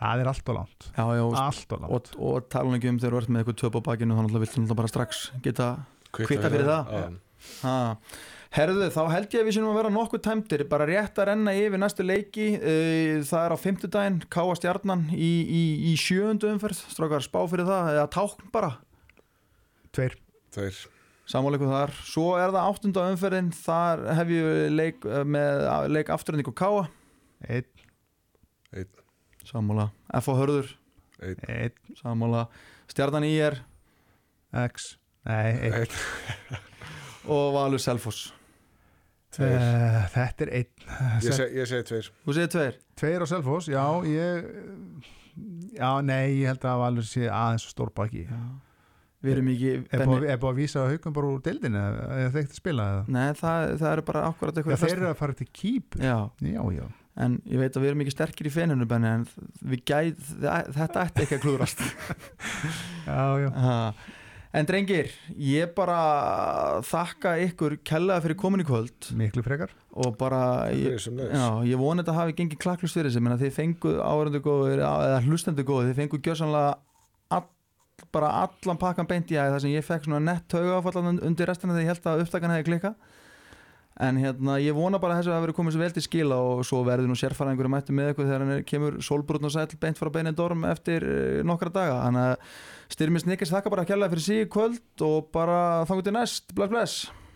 það er allt og langt, já, já, allt og langt. og, og tala ekki um þegar þú ert með eitthvað töp á bakinu þá náttúrulega viltu náttúrulega bara strax geta Kvitta fyrir það? Já. Ha. Herðu, þá held ég að við sinum að vera nokkuð tæmtir, bara rétt að renna yfir næstu leiki, uh, það er á fimmtudaginn, Káa Stjarnan í, í, í sjöundu umferð, strákar spá fyrir það, eða tákn bara, tveir, Tveir samáleiku þar, svo er það áttunda umferðin, þar hef ég leik eh, með leik afturhending og Káa, einn, Einn, samála, F á hörður, einn, einn, samála, Stjarnan í er x. Nei, einn. Einn. <laughs> Og Valur Selfoss, Tveir. Uh, þetta er einn. Ég seg- ég segi tveir. Þú segir tveir, tveir á Selfoss, já, ég já, nei, ég held að Valur sé aðeins stór baki Já. Við erum ekki, er búið, er búið að vísa haugum bara úr deildinu eða er það ekkert að spila eða? nei það, það eru bara akkurat eitthvað þeir eru að fara til kýp. Já, já, já, en ég veit að við erum ekki sterkir í feninu Benni, en við gæð, þetta ætti ekki að klúrast <laughs> já, já. Ha. en drengir ég bara þakka ykkur kellaða fyrir komin í kvöld. Miklu frekar. Og bara ég, já, ég vona þetta hafi gengið klaklust fyrir sig. Menn að þið fengu áhverjandu góður eða hlustendu góður, þið fengu gjössanlega bara allan pakkan beint í að það sem ég fekk svona nett taugafallan undir restina þegar ég held að upptakan hefði klika en hérna ég vona bara að þessu að vera komið svo vel til skila og svo verður nú sérfæraðingur að mættu með eitthvað þegar hann kemur sólbrotn og sæll beint frá beinin dorm eftir eh, nokkra daga. Þannig að styrmis Nikis þakka bara að kjalla fyrir sig í kvöld og bara þangur til næst, bless bless